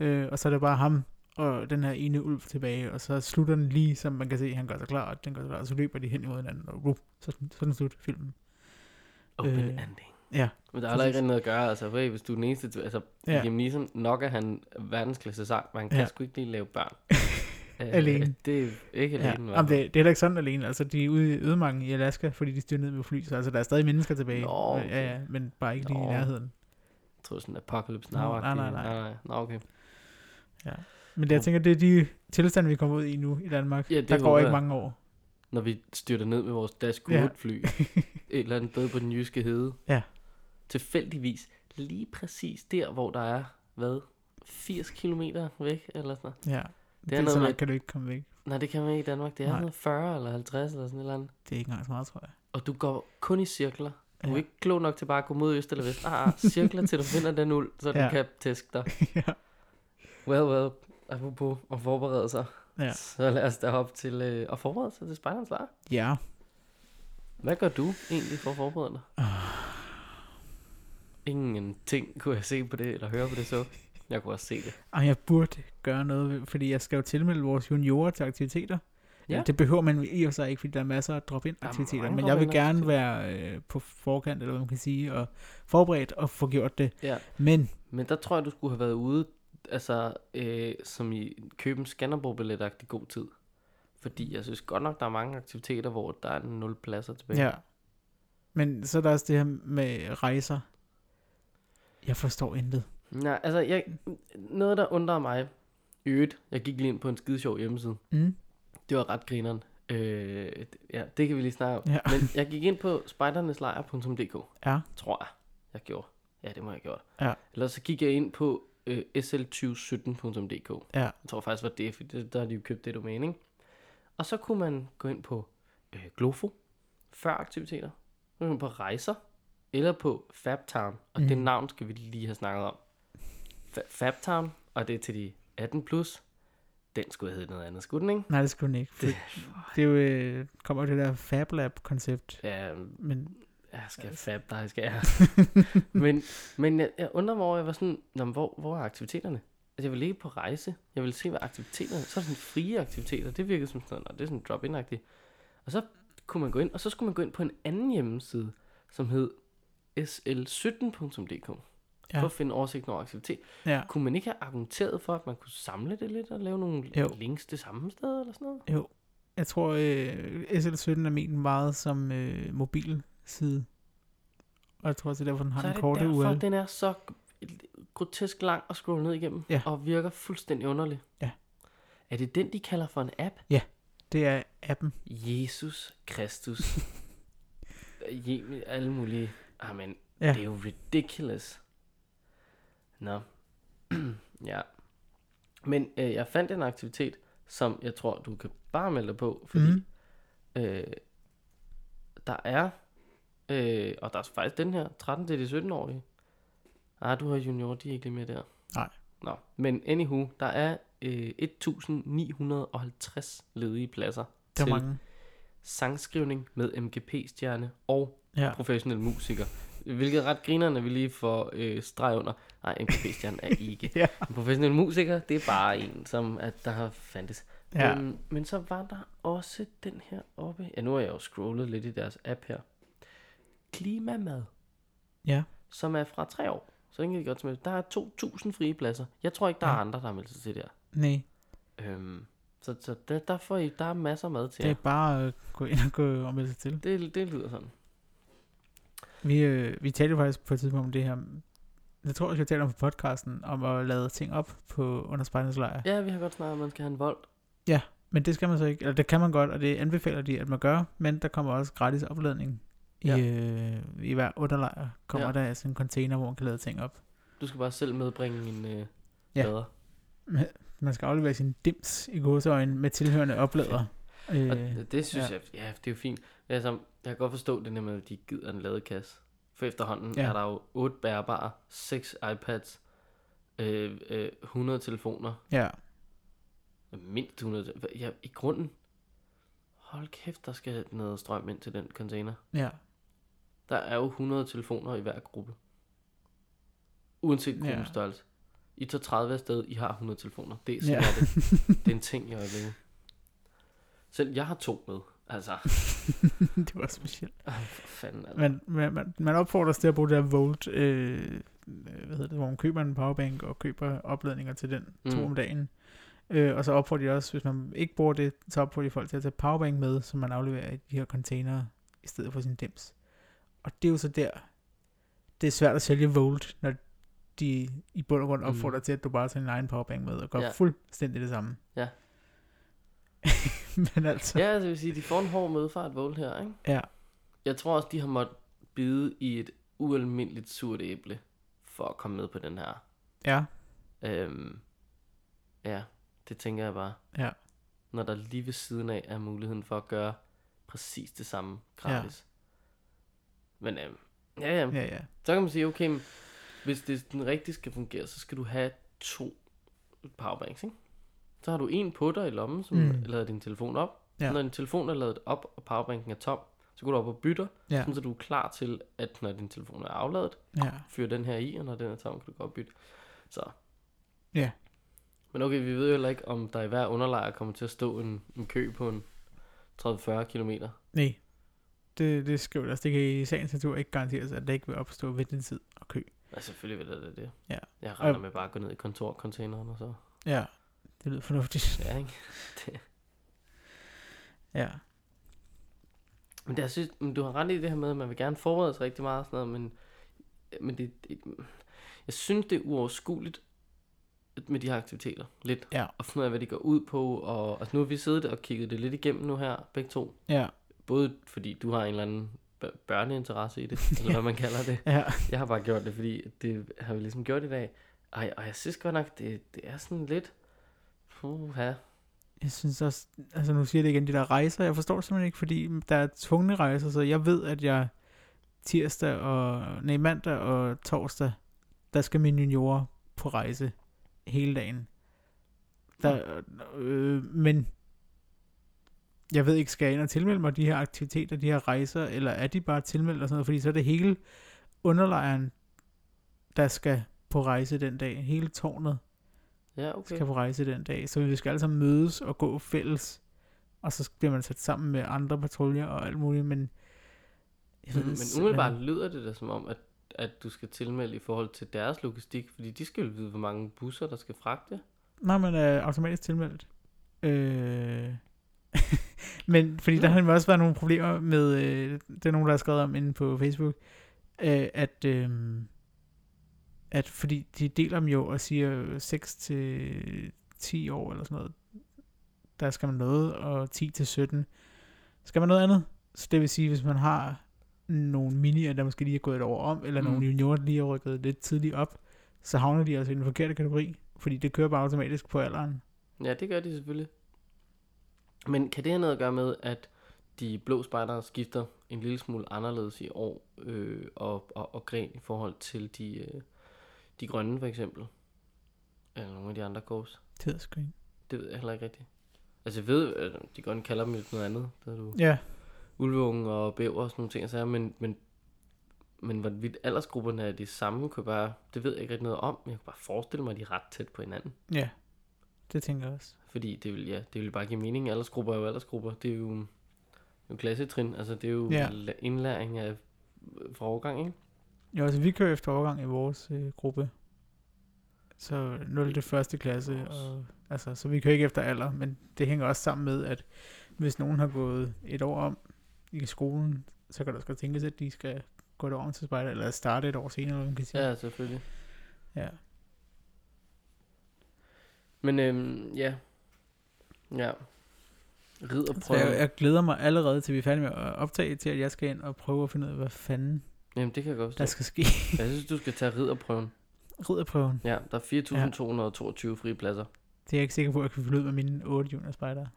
Øh, og så er det bare ham og den her ene ulv tilbage, og så slutter den lige, som man kan se, han gør sig klar, og den gør sig klar, og så løber de hen imod hinanden, og rup, så, så er den slut, filmen. Open Øh, ending. Ja, Men der er heller ikke noget at gøre, altså, hey, hvis du er den eneste, til- altså, Ja. ja. Liam Neeson, nok er han verdensklasse sang, men han kan Ja. ja. sgu ikke lige lave børn. Øh, Alene. Det er ikke ja. alene. i hvert Jamen, det, det er heller ikke sådan alene, altså de er ude i ødemarken i Alaska, fordi de styrer ned med fly, så altså der er stadig mennesker tilbage. Nå, Øh, Ja, ja, men bare ikke lige i Nå. nærheden. Jeg tror sådan Apocalypse Now. nej, nej, nej. nej, nej. Nå, okay. Men det, jeg tænker, det er de tilstande, vi kommer ud i nu i Danmark. Ja, det der går ikke mange år. Når vi styrter ned med vores Dash Ja. ja. fly et eller andet sted på den jyske hede. Ja. Tilfældigvis lige præcis der, hvor der er, hvad, 80 km væk, eller sådan. Ja, det, er noget langt kan du ikke komme væk. Nej, det kan man ikke i Danmark. Det er noget 40 eller 50 eller sådan et eller andet. Det er ikke engang så meget, tror jeg. Og du går kun i cirkler. Du er Ja. ikke klog nok til bare at gå mod øst eller vest. Ah, cirkler til du finder den uld, så ja. Du kan tæske dig. ja. Well, well. Apropos at forberede sig. Ja. Så lad os da hoppe til øh, at forberede sig til Spejderens Lejr. ja. Hvad gør du egentlig for at forberede dig? Ah. Ingenting kunne jeg se på det, eller høre på det så. Jeg kunne også se det. Og jeg burde gøre noget, fordi jeg skal jo tilmelde vores juniorer til aktiviteter. Ja. Det behøver man i og sig ikke, fordi der er masser af drop-in aktiviteter. Men jeg vil gerne være øh, på forkant, eller hvad man kan sige, og forberedt og få gjort det. Ja. Men Men der tror jeg, du skulle have været ude, altså, øh, som i købe en Skanderborg-billet i god tid. Fordi jeg synes godt nok, der er mange aktiviteter, hvor der er nul pladser tilbage. ja. Men så er der også det her med rejser. Jeg forstår intet. Nej, altså, jeg, noget der undrer mig, øvrigt, jeg gik lige ind på en skide sjov hjemmeside. Mm. Det var ret grineren. Øh, ja, det kan vi lige snakke om. Ja. Men jeg gik ind på spejderneslejr.dk, Ja. tror jeg, jeg gjorde. Ja, det må jeg have gjort. Ja. Ellers så gik jeg ind på øh, sl2017.dk. Ja. Jeg tror faktisk, var det, for det, der har de jo købt det domæne, ikke? Og så kunne man gå ind på øh, Glofo, før aktiviteter, så kunne man på rejser, eller på Fabtown, og mm. det navn skal vi lige have snakket om. Fa- Fabtown, og det er til de 18 plus, Den skulle have heddet noget andet, skulle den ikke? Nej, det skulle den ikke. Det, det er jo, øh, kommer jo det der Fab Lab-koncept. ja, Men jeg skal fab dig, skal jeg. men men jeg, jeg undrer mig over, jeg var sådan, hvor, hvor er aktiviteterne? Altså, jeg vil ikke på rejse. Jeg vil se, hvad aktiviteterne Så er det sådan frie aktiviteter. Det virkede som sådan, og det er sådan drop in -agtigt. Og så kunne man gå ind, og så skulle man gå ind på en anden hjemmeside, som hed sl17.dk. Ja. Ja. For at finde oversigten over aktivitet. ja, Kunne man ikke have argumenteret for, at man kunne samle det lidt og lave nogle Jo. links det samme sted eller sådan noget? jo. Jeg tror, øh, SL17 er ment meget som øh, mobilside. Og jeg tror også, det er derfor, den har så er en det korte derfor, URL. den er så grotesk lang at scrolle ned igennem, Ja. og virker fuldstændig underlig. Ja. Er det den, de kalder for en app? Det er appen. Jesus Kristus. Je- Alle mulige. Amen, Ja. ja. det er jo ridiculous. Nå. ja. Men øh, jeg fandt en aktivitet, som jeg tror, du kan bare melde dig på, fordi Mhm. øh, der er, øh, og der er faktisk den her, 13 til de 17-årige. Ah, du har junior, de er ikke lige med der. Nej. Nå, men anywho, der er øh, 1950 ledige pladser Det til mange. sangskrivning med MGP-stjerne og Ja. professionel musiker. Hvilket er ret grinerne, vi lige får øh, streg under. Nej, MGP-stjerne er ikke. Ja. En professionel musiker, det er bare en, som at der har fandtes. Ja. Men, men så var der også den her oppe. Ja, nu har jeg jo scrollet lidt i deres app her. Klimamad, Ja. som er fra tre år. Så den kan godt smide. Der er 2.000 frie pladser. Jeg tror ikke, der er Ja. andre, der har meldt sig til der. Nej, Øhm, så så der, der, får I, der er masser mad til det er jer. bare at gå ind og gå og melde sig til. Det, det lyder sådan. Vi, øh, vi talte jo faktisk på et tidspunkt om det her. Jeg tror, jeg skal tale om på podcasten, om at lade ting op på under spejderslejr. Ja, vi har godt snakket om, at man skal have en vold. Men det skal man så ikke, eller det kan man godt, og det anbefaler de, at man gør, men der kommer også gratis opladning. I, Ja. øh, I hver underlejr kommer Ja. der altså en container, hvor man kan lade ting op. Du skal bare selv medbringe en øh, Ja. lader. Man skal aflevere sin dims i gåseøjne med tilhørende oplader. Øh, Og det, synes ja. ja. jeg, ja, det er jo fint. Altså, jeg kan godt forstå det der med, at de gider en ladekasse. For efterhånden Ja. er der jo 8 bærbare, 6 iPads, øh, øh, 100 telefoner, ja, mindst 100 te- ja, i grunden. Hold kæft, der skal noget strøm ind til den container. ja, Der er jo 100 telefoner i hver gruppe. Uanset gruppens Ja. størrelse. I tager 30 afsted, I har 100 telefoner. Det er sådan, ja. det. det er en ting i øjeblikket. Selv jeg har to med. Altså, det var specielt. for fanden altså. Man, man, man, man opfordres til at bruge det her Volt, øh, hvad hedder det, hvor man køber en powerbank og køber opladninger til den mm. to Mm. om dagen. Øh, og så opfordrer de også, hvis man ikke bruger det, så opfordrer de folk til at tage powerbank med, som man afleverer i de her containere, i stedet for sin dims. Og det er jo så der, det er svært at sælge Volt, når de i bund og grund Mm. opfordrer til, at du bare tager din egen powerbank med, og gør. Ja. fuldstændig det samme. Ja. Men altså, Ja, det vil sige, de får en hård mødefart Volt her, ikke? ja. Jeg tror også, de har måttet bide i et ualmindeligt surt æble, for at komme med på den her. Ja, Øhm, ja, det tænker jeg bare. Ja. Når der lige ved siden af er muligheden for at gøre præcis det samme gratis. Ja. Men øhm, ja, ja, ja, ja. så kan man sige, okay, men hvis det den rigtigt skal fungere, så skal du have to powerbanks, ikke? Så har du en på dig i lommen, som Mm. lader din telefon op. Ja. Når din telefon er ladet op, og powerbanken er tom, så går du op og bytter, Ja, så du er klar til, at når din telefon er afladet, ja. fyr den her i, og når den er tom, kan du gå og bytte. Så. Ja. Men okay, vi ved jo heller ikke, om der i hver underlejr kommer til at stå en, en kø på en 30-40 kilometer. Nej, det, det skriver der. Det kan i sagens natur ikke garanteres, at der ikke vil opstå ventetid og kø. Ja, selvfølgelig vil der det det. Ja. Jeg regner med bare at gå ned i kontorcontaineren og så. Ja, det lyder fornuftigt. Ja, ikke? Ja, Men det, jeg synes, du har ret i det her med, at man vil gerne forberede sig rigtig meget og sådan noget, men, men det, det, jeg synes, det er uoverskueligt med de her aktiviteter. Lidt. Ja. Og finde ud af, hvad de går ud på. Og, altså nu har vi siddet og kigget det lidt igennem nu her, begge to. ja, Både fordi du har en eller anden bør- børneinteresse i det, eller hvad man kalder det. ja. Jeg har bare gjort det, fordi det har vi ligesom gjort i dag. Ej, og jeg synes godt nok, det, det er sådan lidt... Puha. Jeg synes også, altså nu siger jeg det igen, de der rejser, jeg forstår det simpelthen ikke, fordi der er tvungne rejser, så jeg ved, at jeg tirsdag og, nej, mandag og torsdag, der skal mine juniorer på rejse hele dagen. Der, øh, men jeg ved ikke, skal jeg ind og tilmelde mig de her aktiviteter, de her rejser, eller er de bare tilmeldt og sådan noget, fordi så er det hele underlejren, der skal på rejse den dag. Hele tårnet Ja, okay. skal på rejse den dag. Så vi skal alle sammen mødes og gå fælles, og så bliver man sat sammen med andre patruljer og alt muligt, men jeg ved Men simpelthen- umiddelbart lyder det da som om, at, at du skal tilmelde i forhold til deres logistik, fordi de skal jo vide, hvor mange busser, der skal fragte. Nej, man er automatisk tilmeldt. Øh... Men fordi der har også været nogle problemer med, øh, det er nogen, der har skrevet om inde på Facebook, øh, at, øh, at fordi de deler dem jo og siger 6 til 10 år eller sådan noget, der skal man noget, og 10 til 17 skal man noget andet. Så det vil sige, hvis man har nogle minier, der måske lige er gået et år om, eller mm. Nogle juniorer, der lige er rykket lidt tidligt op, så havner de altså i den forkerte kategori, fordi det kører bare automatisk på alderen. Ja, det gør de selvfølgelig. Men kan det have noget at gøre med, at de blå spejdere skifter en lille smule anderledes i år øh, og, og, og gren i forhold til de, øh, de grønne for eksempel? Eller nogle af de andre kors? Det ved jeg sgu ikke. Det ved jeg heller ikke rigtigt. Altså jeg ved, at de grønne kalder dem lidt noget andet. Der er du Ja, ulveunge og bæver og sådan nogle ting, og sager, men, men, men hvorvidt aldersgrupperne er de samme, kunne bare, det ved jeg ikke rigtig noget om, men jeg kan bare forestille mig, at de er ret tæt på hinanden. ja. Det tænker jeg også. Fordi det vil, ja, det vil bare give mening. Aldersgrupper er jo aldersgrupper. Det er jo, det er jo klassetrin. Altså det er jo Ja. indlæring af fra ikke? Ja, altså vi kører efter overgang i vores øh, gruppe. Så 0. til 1. klasse. Og, altså, så vi kører ikke efter alder, men det hænger også sammen med, at hvis nogen har gået et år om i skolen, så kan der også godt tænkes, at de skal gå et år om til spejder, eller starte et år senere, eller man kan sige. Ja, selvfølgelig. ja. Men øhm, ja. Ja. Så Ridderprøven. jeg, jeg, glæder mig allerede til, vi er færdige med at optage, til at jeg skal ind og prøve at finde ud af, hvad fanden Jamen, det kan jeg godt der forstå. skal ske. Jeg synes, du skal tage ridderprøven. Ridderprøven. Ja, der er 4.222 frie pladser. Det er jeg ikke sikker på, at jeg kan finde ud med mine 8 junior spejdere.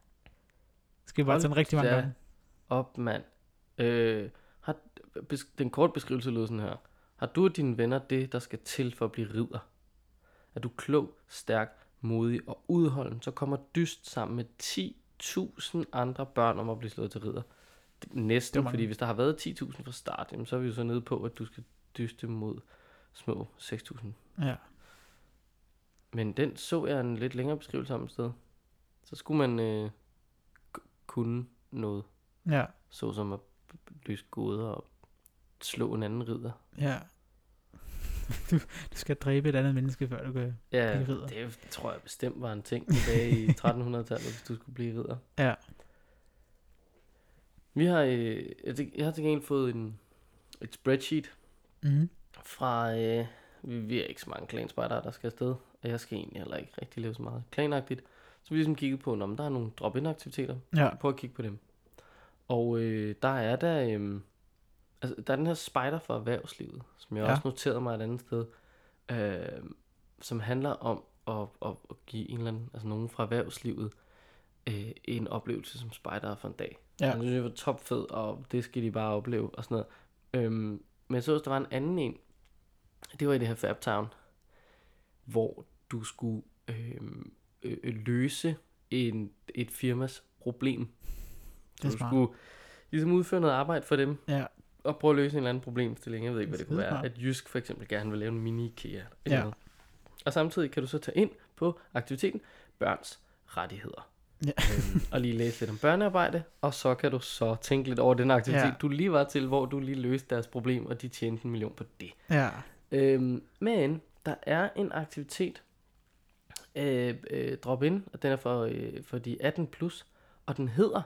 Skal vi bare Hold tage den rigtig mange da gange? Op, mand. Øh, har, bes, den korte beskrivelse lyder sådan her. Har du og dine venner det, der skal til for at blive ridder? Er du klog, stærk, modig og udholden, så kommer dyst sammen med 10.000 andre børn om at blive slået til ridder. Næsten, fordi hvis der har været 10.000 fra start, jamen, så er vi jo så nede på, at du skal dyste mod små 6.000. Ja. Men den så jeg en lidt længere beskrivelse om et sted. Så skulle man øh, kunne noget, Ja. såsom at b- b- løse gåder og slå en anden ridder. Ja. Du, du skal dræbe et andet menneske, før du kan... Ja, Blive ridder. det tror jeg bestemt var en ting tilbage i 1300-tallet, hvis du skulle blive ridder. Ja. Vi har, øh, jeg, har til gengæld fået en, et spreadsheet Mm. fra, øh, vi, vi er ikke så mange klanspejdere, der skal afsted, og jeg skal egentlig heller ikke rigtig lave så meget klanagtigt. Så vi har ligesom kigget på, om der er nogle drop-in aktiviteter. Ja. Prøv at kigge på dem. Og øh, der er der, øh, altså, der er den her spider for erhvervslivet, som jeg ja. også noterede mig et andet sted, øh, som handler om at, at, at give en eller anden, altså nogen fra erhvervslivet, øh, en oplevelse som spider for en dag. Ja. Jeg synes, det var topfed, og det skal de bare opleve, og sådan noget. Øhm, men så der var en anden en, det var i det her Fab Town, hvor du skulle øhm, øh, øh, løse en, et firmas problem. Det er du smart. skulle ligesom udføre noget arbejde for dem, Ja. og prøve at løse en eller anden problemstilling. Jeg ved ikke, hvad Det det kunne være. At Jysk for eksempel gerne vil lave en mini-IKEA. eller Ja. noget. Og samtidig kan du så tage ind på aktiviteten Børns Rettigheder. Ja. øhm, og lige læse lidt om børnearbejde, og så kan du så tænke lidt over den aktivitet, Ja. du lige var til, hvor du lige løste deres problem, og de tjente en million på det. Ja. Øhm, men der er en aktivitet, øh, øh, drop in, og den er for, øh, for de 18 plus, og den hedder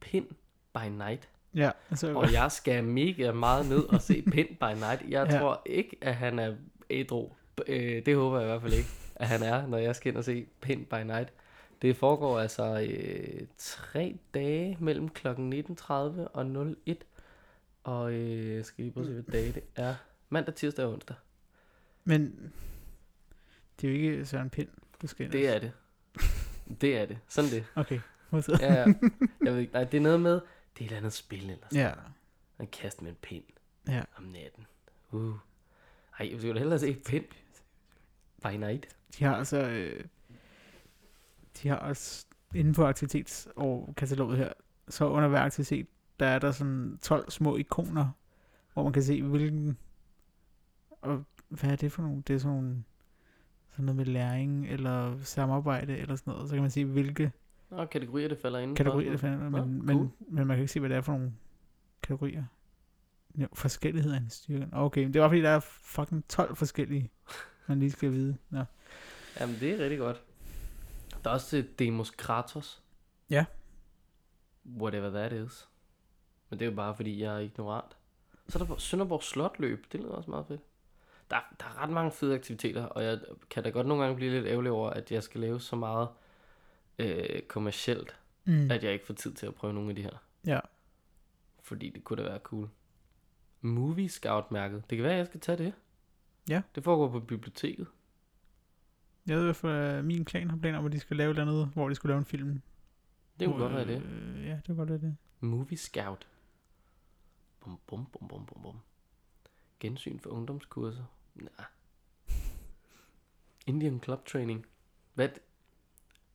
Pin by Night. Ja. Altså, Og jeg skal mega meget ned og se Pin by Night. Jeg ja. tror ikke, at han er ædru. Øh, det håber jeg i hvert fald ikke, at han er, når jeg skal ind og se Pin by Night. Det foregår altså øh, tre dage mellem kl. 19.30 og 01. Og øh, jeg skal lige prøve at se, hvad dage det er. Mandag, tirsdag og onsdag. Men det er jo ikke Søren Pind, du skal ind. Det er det. Det er det. Sådan det. Okay. modtaget. Ja, ja. Jeg ved ikke, nej, det er noget med, det er et eller andet spil eller sådan. Ja. Man kaster med en pind Ja. om natten. Uh. Ej, jeg skulle da hellere se pind by night. De har altså... Øh, de har også inden for aktivitets- og kataloget her, så under hver aktivitet, der er der sådan 12 små ikoner, hvor man kan se, hvilken, og hvad er det for nogle, det er sådan nogle, sådan noget med læring, eller samarbejde, eller sådan noget, så kan man se, hvilke Nå, kategorier, det falder inden kategorier det finder, men, Nå, men, cool. men man kan ikke se, hvad det er for nogle kategorier. Jo, forskellighed er en styrke. Okay, men det var fordi, der er fucking 12 forskellige, man lige skal vide. Nå. Jamen, det er rigtig godt. Der er også øh, Demos Kratos. Ja. Whatever that is. Men det er jo bare, fordi jeg er ignorant. Så er der Sønderborg Slotløb. Det lyder også meget fedt. Der, der er ret mange fede aktiviteter, og jeg kan da godt nogle gange blive lidt ærgerlig over, at jeg skal lave så meget øh, kommercielt, Mm. at jeg ikke får tid til at prøve nogle af de her. Ja. Fordi det kunne da være cool. Movie Scout-mærket. Det kan være, at jeg skal tage det. Ja. Det foregår på biblioteket. Jeg ved i hvert fald, at min klan har planer om, at de skal lave et eller andet, hvor de skulle lave en film. Det kunne godt være det. Øh, ja, det kunne godt være det. Movie Scout. Bum, bum, bum, bum, bum, bum. Gensyn for ungdomskurser. Nah. Indian Club Training. Hvad?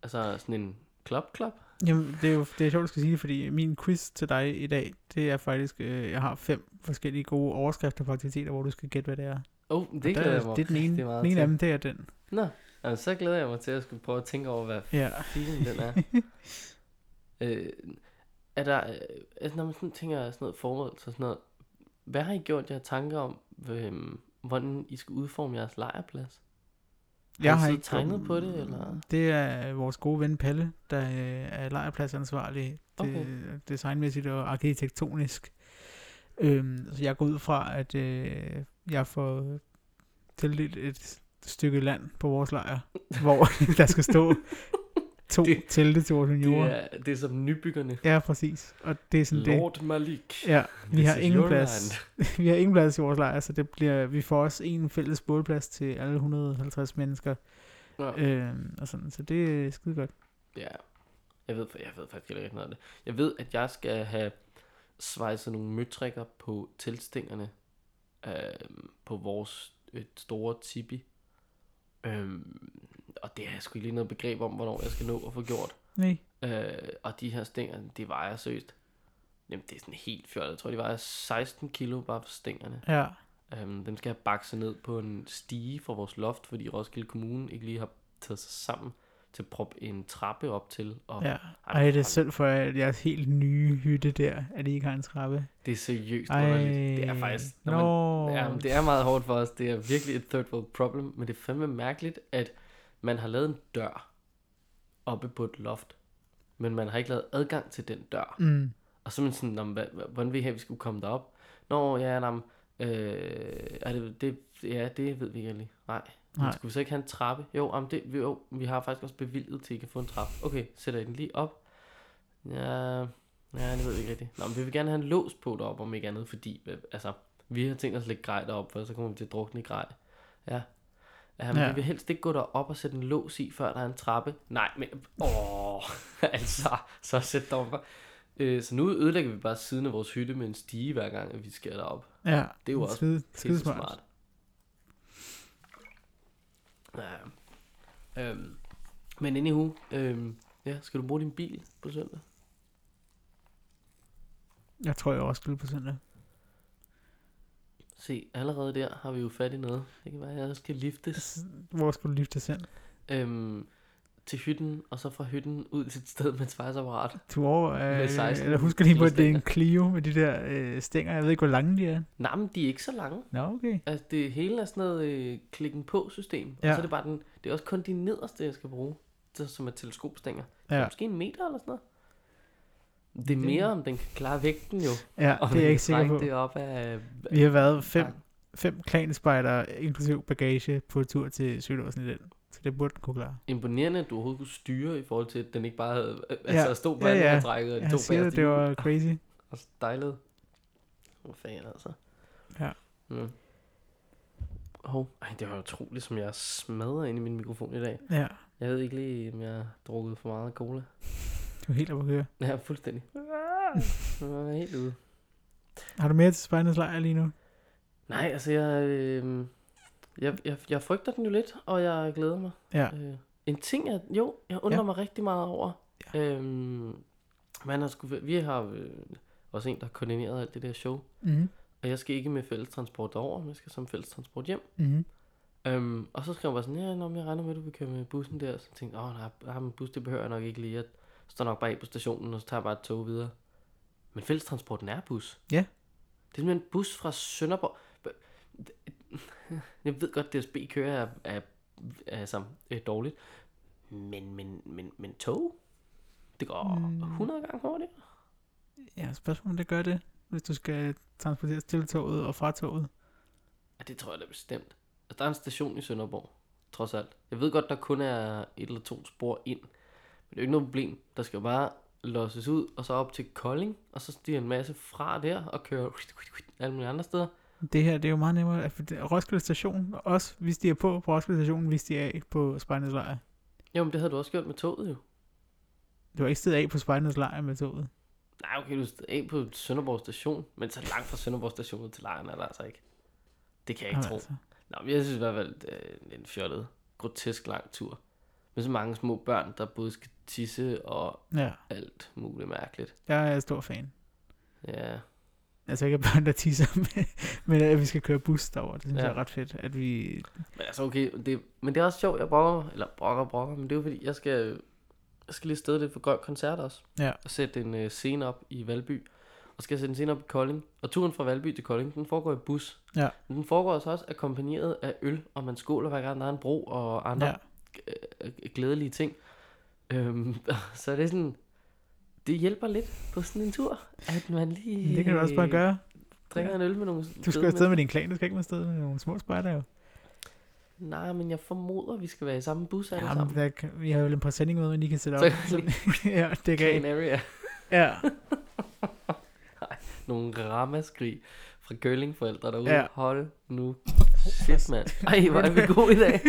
Altså sådan en club club? Jamen, det er jo det er sjovt, du skal sige det, fordi min quiz til dig i dag, det er faktisk, øh, jeg har fem forskellige gode overskrifter på aktiviteter, hvor du skal gætte, hvad det er. Oh, det Der glæder er- jeg mig det er den ene, meget den ene af dem, det er den. Nå, altså, så glæder jeg mig til at skulle prøve at tænke over, hvad Ja. filen den er. øh, er der, øh, altså, når man sådan tænker sådan noget forberedelse og sådan noget, hvad har I gjort jer tanker om, øh, hvordan I skal udforme jeres lejrplads? Har I siddet og tegnet på det, eller? Det er vores gode ven Palle, der øh, er lejrpladsansvarlig det, Okay. designmæssigt og arkitektonisk. Øhm, så jeg går ud fra, at øh, jeg får tildelt et stykke land på vores lejr, hvor der skal stå to Det- telte til vores Det juniorer. er, det er som nybyggerne. Ja, præcis. Og det er sådan det. Lord Malik. Ja, vi This har ingen plads. vi har ingen plads i vores lejr, så det bliver, vi får også en fælles bålplads til alle 150 mennesker. Ja. Øhm, og sådan, så det er skide godt. ja. Jeg ved, jeg ved faktisk ikke noget af det. Jeg ved, at jeg skal have svejset nogle møtrikker på teltstængerne øh, på vores øh, store tipi. Øhm, og det har jeg sgu ikke lige noget begreb om, hvornår jeg skal nå at få gjort. Nej. Øh, og de her stænger, det vejer seriøst. Jamen, det er sådan helt fjollet. Jeg tror, de vejer 16 kilo bare for stængerne. Ja. Um, dem skal jeg bakse ned på en stige fra vores loft, fordi Roskilde Kommune ikke lige har taget sig sammen til at proppe en trappe op til. Og, Ja. Ej, det er selv for at jeres helt nye hytte der, at I ikke har en trappe. Det er seriøst Ej, underligt. Det er faktisk... Når Nå. man, ja, det er meget hårdt for os. Det er virkelig et third world problem, men det er fandme mærkeligt, at man har lavet en dør oppe på et loft, men man har ikke lavet adgang til den dør. Mm. Og så er man sådan, "Nå, men hvad, hvad- hvordan vil I have, at vi skulle komme derop? Nå, ja, men, øh, er det, det, ja, det ved vi ikke lige. Nej. Nej. Men skulle så ikke have en trappe? Jo, om det, vi, jo, vi har faktisk også bevilget til, at I kan få en trappe. Okay, sætter I den lige op? Ja, ja, det ved vi ikke rigtigt. Nå, men vi vil gerne have en lås på deroppe, om ikke andet, fordi, øh, altså, vi har tænkt os at lægge grej derop, for så kommer vi til at drukne i grej. Ja. Ja, men Ja. vi vil helst ikke gå derop og sætte en lås i, før der er en trappe. Nej, men... Åh, altså, så sæt dig op. Øh, så nu ødelægger vi bare siden af vores hytte med en stige, hver gang at vi skal derop. Ja. Det er jo også skide, skide smart. smart. Ja. Øhm, men anywho, øhm, ja, skal du bruge din bil på søndag? Jeg tror, jeg også skulle på søndag. Se, allerede der har vi jo fat i noget. Det kan være, at jeg skal liftes Hvor skulle du lifte ind? øhm, til hytten, og så fra hytten ud til et sted med et svejseapparat. Du over, Med øh, 16 eller husker lige på, at det er en. Clio med de der øh, stænger. Jeg ved ikke, hvor lange de er. Nej, men de er ikke så lange. Nå, okay. Altså, det hele er sådan noget øh, klikken på system. Ja. Og så er det bare den, det er også kun de nederste, jeg skal bruge, så, som er teleskopstænger. Så Ja, Måske en meter eller sådan noget. Det er mere, om den kan klare vægten jo. ja Og det er jeg ikke sikker på. Det op af, Vi har været fem, fem klanspejder, inklusiv bagage, på tur til Sølåsen i den. Det burde kunne klare. Imponerende, at du overhovedet kunne styre i forhold til, at den ikke bare havde, altså Ja. stod på Ja, ja, ja. ja. trækket, og de Jeg to siger, det hjul, var crazy. og stejlede. Hvor fanden altså. Ja. Mm. Hov, ej, det var utroligt, som jeg smadrer ind i min mikrofon i dag. Ja, Jeg ved ikke lige, om jeg har drukket for meget cola. du er helt oppe at køre. Ja, fuldstændig. Jeg var helt ude. Har du mere til spejdernes lejr lige nu? Nej, altså jeg, øh, jeg, jeg, jeg frygter den jo lidt, og jeg glæder mig. Ja. Øh, En ting, jeg, jo, jeg undrer Ja. mig rigtig meget over. Ja. Øhm, man har sgu, vi har øh, også en, der har koordineret alt det der show. Mm. Og jeg skal ikke med fællestransport derover, men jeg skal som fællestransport hjem. Mm. Øhm, og så skrev jeg bare sådan, ja, nå, men jeg regner med, at du vil køre med bussen der. Så tænkte jeg, åh nej, jeg har en bus, det behøver jeg nok ikke lige. Jeg står nok bare af på stationen, og så tager jeg bare et tog videre. Men fællestransporten er bus. Ja. Det er simpelthen en bus fra Sønderborg. Jeg ved godt, at DSB kører er, er, er altså, er dårligt. Men, men, men, men tog? Det går mm. 100 gange hurtigere. Ja, spørgsmålet om det gør det, hvis du skal transporteres til toget og fra toget. Ja, det tror jeg da bestemt. Altså, der er en station i Sønderborg, trods alt. Jeg ved godt, der kun er et eller to spor ind. Men det er jo ikke noget problem. Der skal jo bare losses ud, og så op til Kolding, og så stiger en masse fra der, og kører alle mulige andre steder. Det her, det er jo meget nemmere. at- Roskilde Station, også hvis de er på på Roskilde Station, hvis de er af på Spejdernes Lejr. Jo, men det havde du også gjort med toget jo. Du har ikke stedet af på Spejdernes Lejr med toget. Nej, okay, du er af på Sønderborg station, men så langt fra Sønderborg station til lejren er der altså ikke. Det kan jeg ikke Jamen tro. altså. Nå, men jeg synes i hvert fald, det er en fjollet, grotesk lang tur. Med så mange små børn, der både skal tisse og Ja, alt muligt mærkeligt. jeg er stor fan. Ja, Altså ikke at børn, der tisser, men, men at vi skal køre bus derover. Det synes ja. Jeg er ret fedt, at vi... men altså okay, det, men det er også sjovt, jeg brokker, eller brokker, brokker, men det er jo fordi, jeg skal, jeg skal lige afsted lidt for Grøn Koncert også. Ja. Og sætte en øh, scene op i Valby. Og skal jeg sætte en scene op i Kolding. Og turen fra Valby til Kolding, den foregår i bus. Ja. Men den foregår altså også akkompagneret af øl, og man skåler hver gang, der er en bro og andre Ja, ja. glædelige ting. Øhm, så det er sådan, det hjælper lidt på sådan en tur, at man lige det kan du også bare gøre. drikker en øl med nogle Du skal afsted med din klan, du skal ikke med afsted med nogle små spejder jo. Nej, men jeg formoder, vi skal være i samme bus alle Ja, men sammen. der, kan- vi har jo en præsending med, men I kan sætte op. Så ja, det kan Can area. Ja, Nogle ramaskrig fra curlingforældre derude. Ja. Ja. Hold nu. Shit, mand. Ej, hvor er vi gode i dag.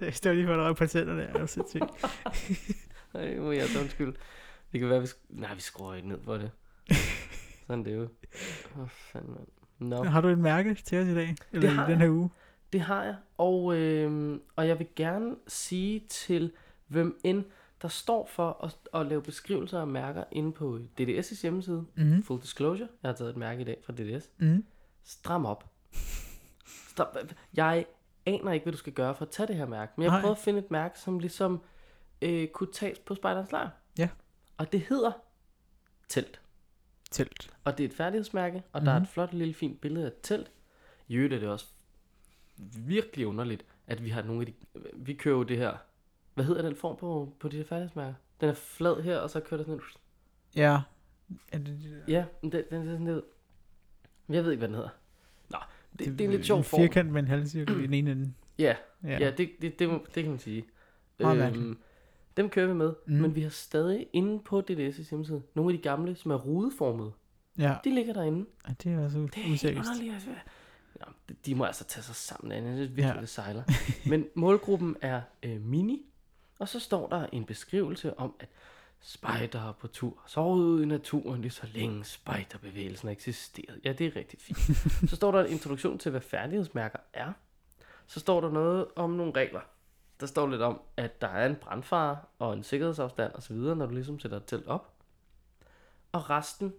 jeg står lige for at røge patenter der. Det er sindssygt. Ej, må jeg tage undskyld. Det kan være, vi... Sk- Nej, vi skruer ikke ned for det. Sådan det er jo. Åh, fanden, mand. Nå. Har du et mærke til os i dag? Eller har i den her uge? Det har jeg, og, øh, og jeg vil gerne sige til hvem end, der står for at, at lave beskrivelser af mærker inde på DDS' hjemmeside. Mhm. Full disclosure, jeg har taget et mærke i dag fra DDS. Mhm. Stram op. Stram. Jeg aner ikke, hvad du skal gøre for at tage det her mærke, men jeg prøvet at finde et mærke, som ligesom øh, kunne tages på Spejderens Lejr. Ja. Og det hedder Telt. Telt. Og det er et færdighedsmærke, og mm-hmm. der er Mhm. et flot lille fint billede af et telt. I øvrigt er det også virkelig underligt, at vi har nogle af de... Vi kører jo det her... Hvad hedder den form på, på de her færdighedsmærker? Den er flad her, og så kører der sådan en... Ja. Er det, Ja, den, den er sådan lidt... Jeg ved ikke, hvad den hedder. Nå, det, det, det er en lidt sjov en form. firkant med en halvcirkel i den ene ende. Ja, Ja. ja. det, det, det, det kan man sige. Meget mærkeligt. Dem kører vi med, Mm. men vi har stadig inde på DDS' hjemmeside nogle af de gamle, som er rudeformede. ja. De ligger derinde. ja. det er også Det er helt underligt. Altså. Ja, de, må altså tage sig sammen, Anne. Det er virkelig, Ja. det sejler. Men målgruppen er øh, mini, og så står der en beskrivelse om, at spejder på tur, sovet ude i naturen lige så længe spejderbevægelsen har eksisteret. Ja, det er rigtig fint. så står der en introduktion til, hvad færdighedsmærker er. Så står der noget om nogle regler. Der står lidt om, at der er en brandfare og en sikkerhedsafstand osv., når du ligesom sætter et telt op. Og resten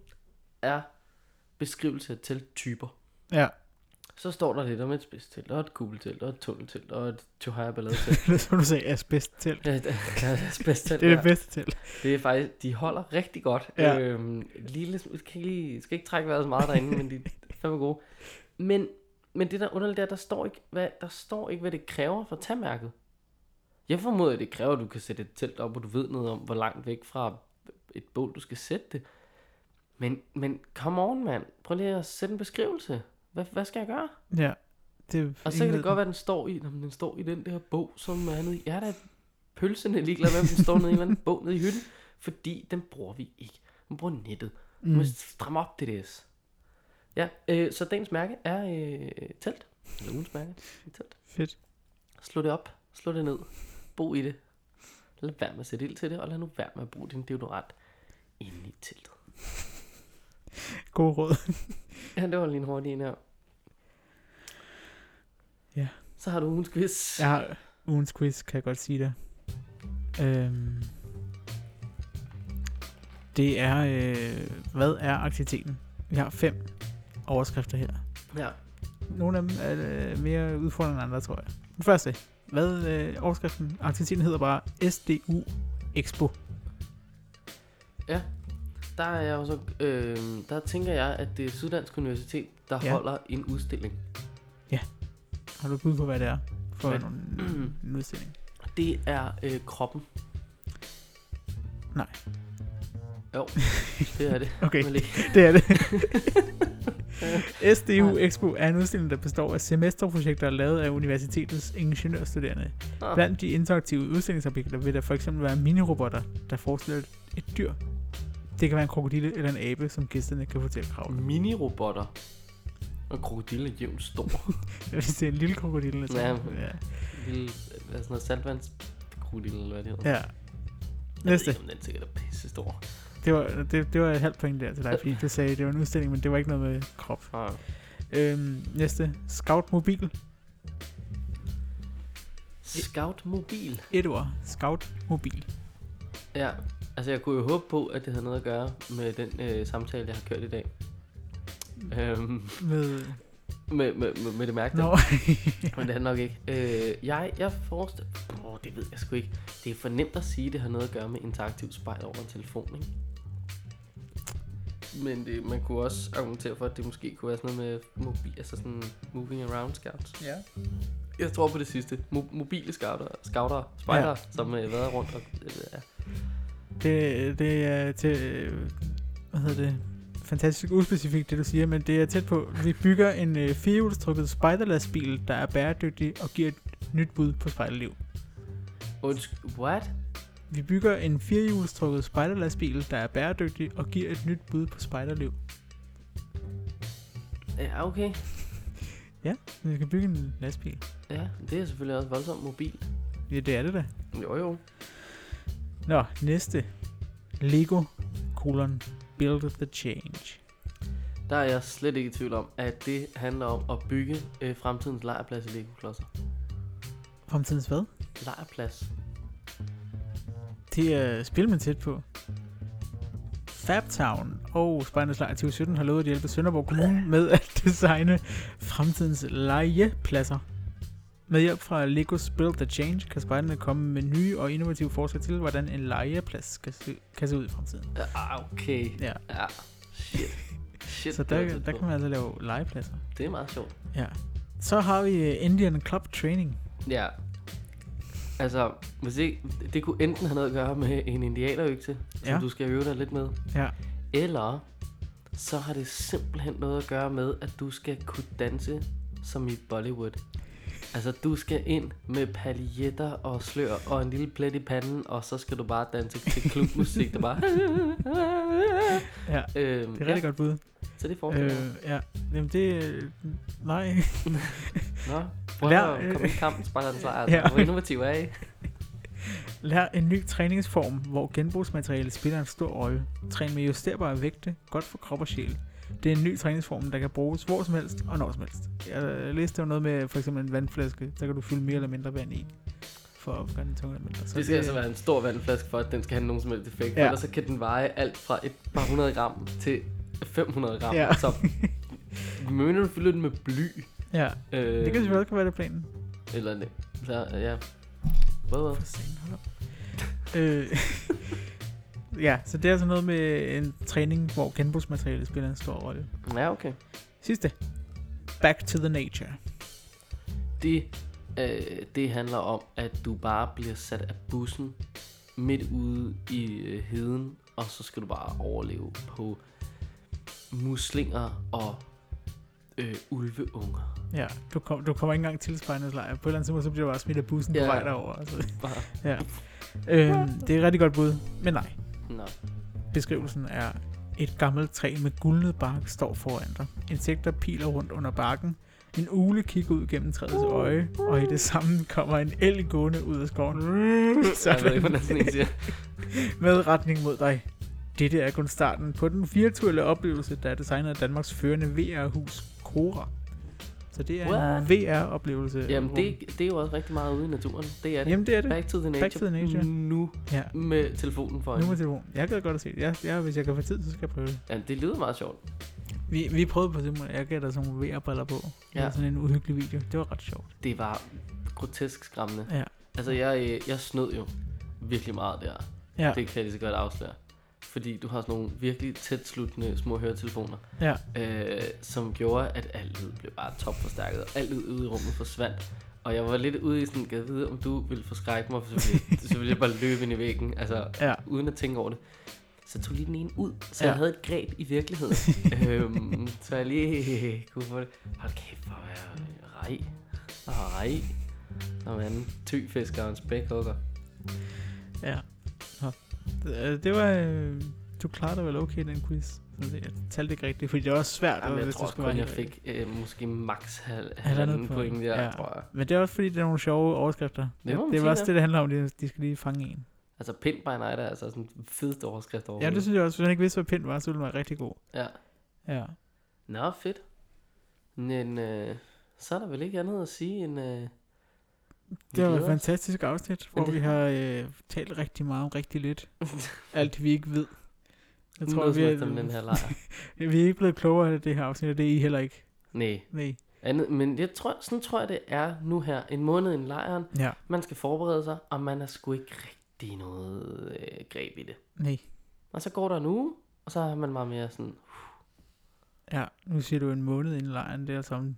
er beskrivelse af telttyper. Ja. Så står der lidt om et spidstelt, og et kugeltelt, og et tunneltelt, og et tjohøjre balladetelt. det er som du sagde, asbest telt. ja, det er spidstelt. Det er ja. det bedste telt. Det er faktisk, de holder rigtig godt. Ja. Øhm, lille, kan ikke lige, skal ikke trække vejret så meget derinde, men de er fandme gode. Men, men det der underligt er, der står, ikke, hvad, der står ikke, hvad det kræver for at tage mærket. Jeg formoder, at det kræver, at du kan sætte et telt op, og du ved noget om, hvor langt væk fra et bål, du skal sætte det. Men, men come on, mand. Prøv lige at sætte en beskrivelse. Hvad, hvad skal jeg gøre? Ja. Det, Og så kan det godt være, at den står i, jamen, den står i den der bog, som er nede i. Jeg er da pølsende ligeglad med, om den står nede i en anden bog nede i hytten. Fordi den bruger vi ikke. Vi bruger nettet. Mm. Må stramme op det der. Ja, øh, så dagens mærke er øh, telt. Eller ugens mærke er telt. Fedt. Slå det op. Slå det ned. Bo i det. Lad være med at sætte ild til det, og lad nu være med at bruge din deodorant inde i teltet. God råd. Ja, det var lige en hurtig en her. Ja. Så har du ugens quiz. Jeg har, ugens quiz, kan jeg godt sige det. Øhm, det er, øh, hvad er aktiviteten? Vi har fem overskrifter her. Ja. Nogle af dem er øh, mere udfordrende end andre, tror jeg. Den første. Hvad øh, overskriften? Aktiviteten hedder bare SDU Expo. Der er jeg jo så, øh, der tænker jeg, at det er Syddansk Universitet, der Ja. ja. holder en udstilling. Har du bud på, hvad det er for Hvad? en, en udstilling? Det er øh, kroppen. Nej. Jo, det er det. Okay, det er det. SDU Expo er en udstilling, der består af semesterprojekter lavet af universitetets ingeniørstuderende. Ah, Blandt de interaktive udstillingsobjekter vil der for eksempel være minirobotter, der forestiller et dyr. Det kan være en krokodille eller en abe, som gæsterne kan få til at kravle. Mini-robotter. Og krokodille er jævnt stor. Hvis det er en lille krokodille. Så, Ja. ja. Lille, hvad er sådan noget saltvandskrokodille, eller hvad det hedder. ja. Jeg Næste. ved ikke, om den sikkert er pisse stor. Det var, det, det var et halvt point der til dig, fordi du sagde, at det var en udstilling, men det var ikke noget med krop. Ah. Øhm, næste. Scout Mobil. Scout Mobil. Et ord. Scout Mobil. Ja, altså jeg kunne jo håbe på, at det havde noget at gøre med den øh, samtale, jeg har kørt i dag. Øhm, Med... med, med, med, med det mærke. Nå. Men det er nok ikke. Øh, jeg, jeg forestiller... Åh, det ved jeg sgu ikke. Det er for nemt at sige, at det har noget at gøre med interaktiv spejl over en telefon, ikke? Men det, man kunne også argumentere for, at det måske kunne være sådan noget med mobil, altså sådan moving around scouts. ja. Jeg tror på det sidste. Mo- mobile scouter, scouter spejder, Ja. som øh, været rundt og... Øh, ja. Det, det er til... Hvad hedder det? Fantastisk uspecifikt, det du siger, men det er tæt på. Vi bygger en øh, firehjulstrukket spejderlastbil, der er bæredygtig og giver et nyt bud på spejderliv. Undskyld, what? Vi bygger en firehjulstrukket spejderlastbil, der er bæredygtig og giver et nyt bud på spejderliv. Ja, okay. Vi skal bygge en lastbil. Ja, det er selvfølgelig også voldsomt mobilt. Ja, det er det da. Jo, jo. Nå, næste. Lego, kolon, build the change. Der er jeg slet ikke i tvivl om, at det handler om at bygge øh, fremtidens lejrplads i Lego-klodser. Fremtidens hvad? Lejrplads. Det er spil, man tæt på. Fabtown og Spejdernes Lejr 2017 har lovet at hjælpe Sønderborg Kommune med at designe fremtidens legepladser. Med hjælp fra Legos Build the Change kan spejderne komme med nye og innovative forslag til, hvordan en legeplads skal se, kan se ud i fremtiden. Ja, okay. Ja. Ja, shit. Shit, Så der, der kan man altså lave legepladser. Det er meget sjovt. Ja. Så har vi øh, Indian Club Training. Ja. Altså, hvis ikke, det kunne enten have noget at gøre med en indianerøgse, som Ja. du skal øve dig lidt med, Ja. eller så har det simpelthen noget at gøre med, at du skal kunne danse som i Bollywood. Altså, du skal ind med paljetter og slør og en lille plet i panden, og så skal du bare danse til klubmusik, der bare... Ja, øhm, det er rigtig godt bud. Så det forestiller Øh, øh, ja. Jamen det... øh, Nej. Nå, prøv Lær- at komme i kampen, spejler den sejr. Ja. Ja. Hvor innovativ er I? Lær en ny træningsform, hvor genbrugsmateriale spiller en stor rolle. Træn med justerbare vægte, godt for krop og sjæl. Det er en ny træningsform, der kan bruges hvor som helst og når som helst. Jeg læste jo noget med for eksempel en vandflaske, der kan du fylde mere eller mindre vand i. For at gøre den tungere eller mindre. Så Det skal altså være en stor vandflaske for, at den skal have nogen som helst effekt. Ja. Ellers så kan den veje alt fra et par hundrede gram til 500 gram. Ja. Så mener du fylder den med bly? Ja, Øh, det kan selvfølgelig også være det planen. Eller det. Så, ja. Hvad, hvad? Øh, ja, så det er altså noget med en træning, hvor genbrugsmateriale spiller en stor rolle. Ja, okay. Sidste. Back to the nature. Det, øh, det handler om, at du bare bliver sat af bussen midt ude i øh, heden, og så skal du bare overleve på muslinger og øh, ulveunger. Ja, du, kom, du kommer ikke engang til spejdernes lejr. På et eller andet tidspunkt, så bliver du bare smidt af bussen ja. Ja. på vej derover. Altså. Bare, Ja. Øhm, det er et rigtig godt bud, men nej. Nå. Beskrivelsen er, et gammelt træ med gulnet bark står foran dig. Insekter piler rundt under barken. En ugle kigger ud gennem træets øje, og i det samme kommer en elg gående ud af skoven. Jeg ved ikke, hvordan sådan siger. med retning mod dig. Dette er kun starten på den virtuelle oplevelse, der er designet af Danmarks førende VR-hus, Cora. Så det er What? en VR-oplevelse. Jamen, det, det er jo også rigtig meget ude i naturen. Det er det. Jamen, det er det. Back to the nature. Back to the nature. Nu Ja. med telefonen for Nu med telefon. Jeg gad godt at se det. Jeg, jeg, hvis jeg kan få tid, så skal jeg prøve det. Ja, det lyder meget sjovt. Vi, vi prøvede på det, jeg gav dig sådan nogle VR-briller på. Ja. Ja. Sådan en uhyggelig video. Det var ret sjovt. Det var grotesk skræmmende. Ja. Altså, jeg, øh, jeg snød jo virkelig meget der. Ja. Det kan jeg lige så godt afsløre. Fordi du har sådan nogle virkelig tæt sluttende små høretelefoner, Ja. øh, som gjorde, at alt lyd blev bare topforstærket, og alt lyd ude i rummet forsvandt. Og jeg var lidt ude i sådan, jeg vide, om du ville forskrække mig, så ville, så ville jeg bare løbe ind i væggen, altså Ja. uden at tænke over det. Så tog lige den ene ud, så Ja. jeg havde et greb i virkeligheden. øhm, så jeg lige kunne få det. Hold kæft, hvor er jeg rej. Rej. Som en tyfisker og en spækhugger. Ja. Nå. Det, det var... Øh, du klarede dig vel okay, den quiz. Så det, jeg talte ikke rigtigt, fordi det er også svært. Jamen, jeg hvis tror også jeg fik øh, måske max halv, halvanden point, der, ja. tror jeg. Men det er også fordi, det er nogle sjove overskrifter. Det det er også ja. det, det handler om. De, de skal lige fange en. Altså, Pin by Night er altså sådan den fedeste overskrift Ja, overhovedet. det synes jeg også. Hvis han ikke vidste, hvad pind var, så ville den være rigtig god. Ja. Ja. Nå, fedt. Men øh, så er der vel ikke andet at sige end... Øh, Det var et fantastisk afsnit, hvor det- vi har øh, talt rigtig meget om rigtig lidt. Alt vi ikke ved. Jeg tror, vi er, om den her lejr. vi er ikke blevet klogere af det her afsnit, og det er I heller ikke. Nej. Nej. Andet, men jeg tror, sådan tror jeg, det er nu her. En måned i lejren. Ja. Man skal forberede sig, og man er sgu ikke rigtig noget øh, greb i det. Nej. Og så går der en uge, og så er man meget mere sådan Ja, nu siger du en måned inden lejren. Det er altså om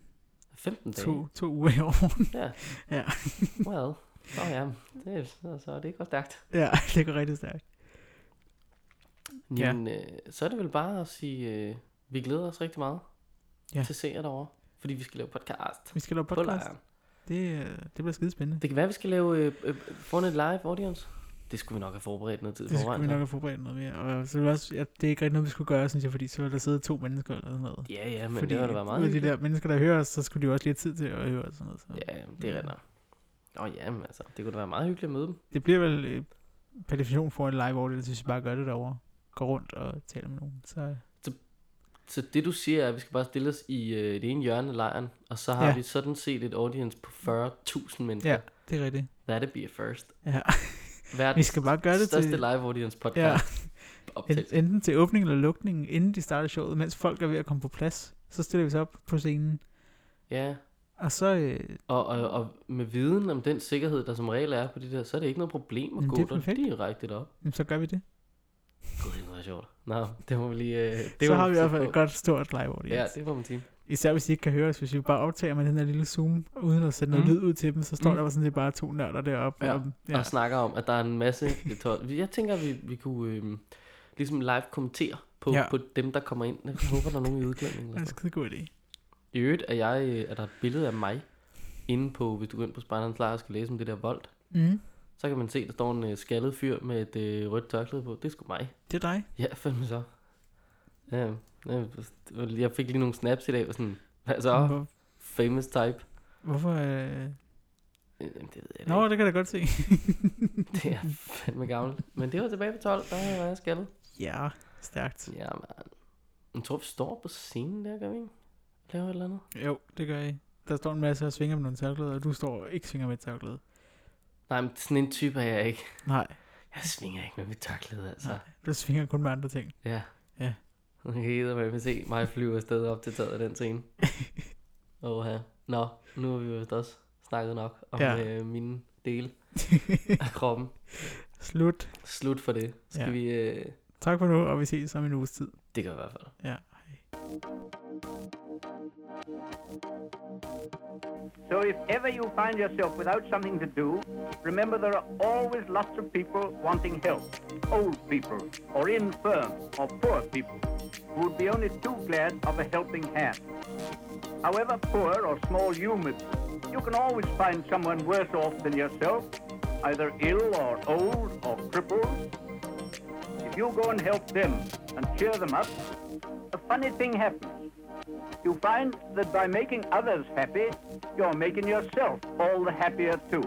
15 dage. to, to uger i år. Ja. Ja. Well. Nå ja, det er, så, så det går stærkt. ja, det går rigtig stærkt. Ja. Jamen, øh, så er det vel bare at sige, øh, vi glæder os rigtig meget Ja. til at se jer derovre. Fordi vi skal lave podcast Vi skal lave podcast. Det, øh, det bliver skide spændende. Det kan være, at vi skal lave øh, øh, foran et live audience. Det skulle vi nok have forberedt noget tid Det skulle forvejen. vi nok have forberedt noget mere. Og så er det, også, ja, det er ikke rigtig noget, vi skulle gøre, synes jeg, fordi så ville der sidde to mennesker eller sådan noget. Ja, ja, men fordi det har da været meget af de der mennesker, der hører os, så skulle de jo også lige have tid til at høre og sådan noget. Så. Ja, det er rigtigt. Nå ja, men altså, det kunne da være meget hyggeligt at møde dem. Det bliver vel øh, per definition for en live audience, hvis vi bare gør det derovre. Går rundt og taler med nogen. Så Så det du siger er, at vi skal bare stille os i øh, det ene hjørne af lejren, og så har Ja. vi sådan set et audience på 40.000 mennesker. ja, det er rigtigt. That'd be a first. Ja. Verdens Vi skal bare gøre det største til, live audience podcast. Ja. enten til åbningen eller lukningen, inden de starter showet, mens folk er ved at komme på plads. Så stiller vi os op på scenen. ja, Og så, øh, og, og, og med viden om den sikkerhed, der som regel er på de der, så er det ikke noget problem at gå det er der direkte op. jamen, så gør vi det. Gud, det sjovt. Nå, det må vi lige... Øh, det så har vi i hvert fald et godt stort live audience. Ja, det må man sige. Især hvis de ikke kan høre os, hvis vi bare optager med den her lille zoom, uden at sætte noget Mm. lyd ud til dem, så står Mm. der bare sådan set bare to nørder deroppe. Ja, Og, ja. og snakker om, at der er en masse... Jeg tænker, at vi, vi kunne øh, ligesom live kommentere på, Ja. på dem, der kommer ind. Jeg håber, der er nogen i udklædning. det er en sådan. skide god idé. I øvrigt er, jeg, øh, er der et billede af mig inde på, hvis du går ind på Spejderens Lejr og skal læse om det der vold. Mm. Så kan man se, der står en øh, skaldet fyr med et øh, rødt tørklæde på. Det er sgu mig. Det er dig. Ja, fandme så. Ja, ja, jeg fik lige nogle snaps i dag, og sådan, hvad så? Hvor, Famous type. hvorfor? Øh... Jamen, det ved jeg Nå, ikke. det kan jeg godt se. Det er fandme gammelt. Men det var tilbage på 12, der var jeg skaldet. ja, stærkt. Ja, man. Jeg tror, vi står på scenen der, gør vi ikke? Laver et eller andet? Jo, det gør jeg. Der står en masse og svinger med nogle tørklæder, og du står og ikke svinger med et tørklæde. Nej, men sådan en type er jeg ikke. Nej, Jeg svinger ikke med mit tørklæde, altså. nej. Du svinger kun med andre ting. Ja. Ja. Jeg kan ikke med se mig flyve afsted op til taget af den scene. Åh, ja. Nå, nu har vi jo også snakket nok om Ja. øh, mine dele af kroppen. Slut. Slut for det. Skal ja. vi... Øh, Tak for nu, og vi ses om en uges tid. det gør vi i hvert fald. Ja. So if ever you find yourself without something to do, remember there are always lots of people wanting help. Old people, or infirm, or poor people, who would be only too glad of a helping hand. However poor or small you may be, you can always find someone worse off than yourself, either ill or old or crippled. You go and help them and cheer them up, a funny thing happens. You find that by making others happy, you're making yourself all the happier too.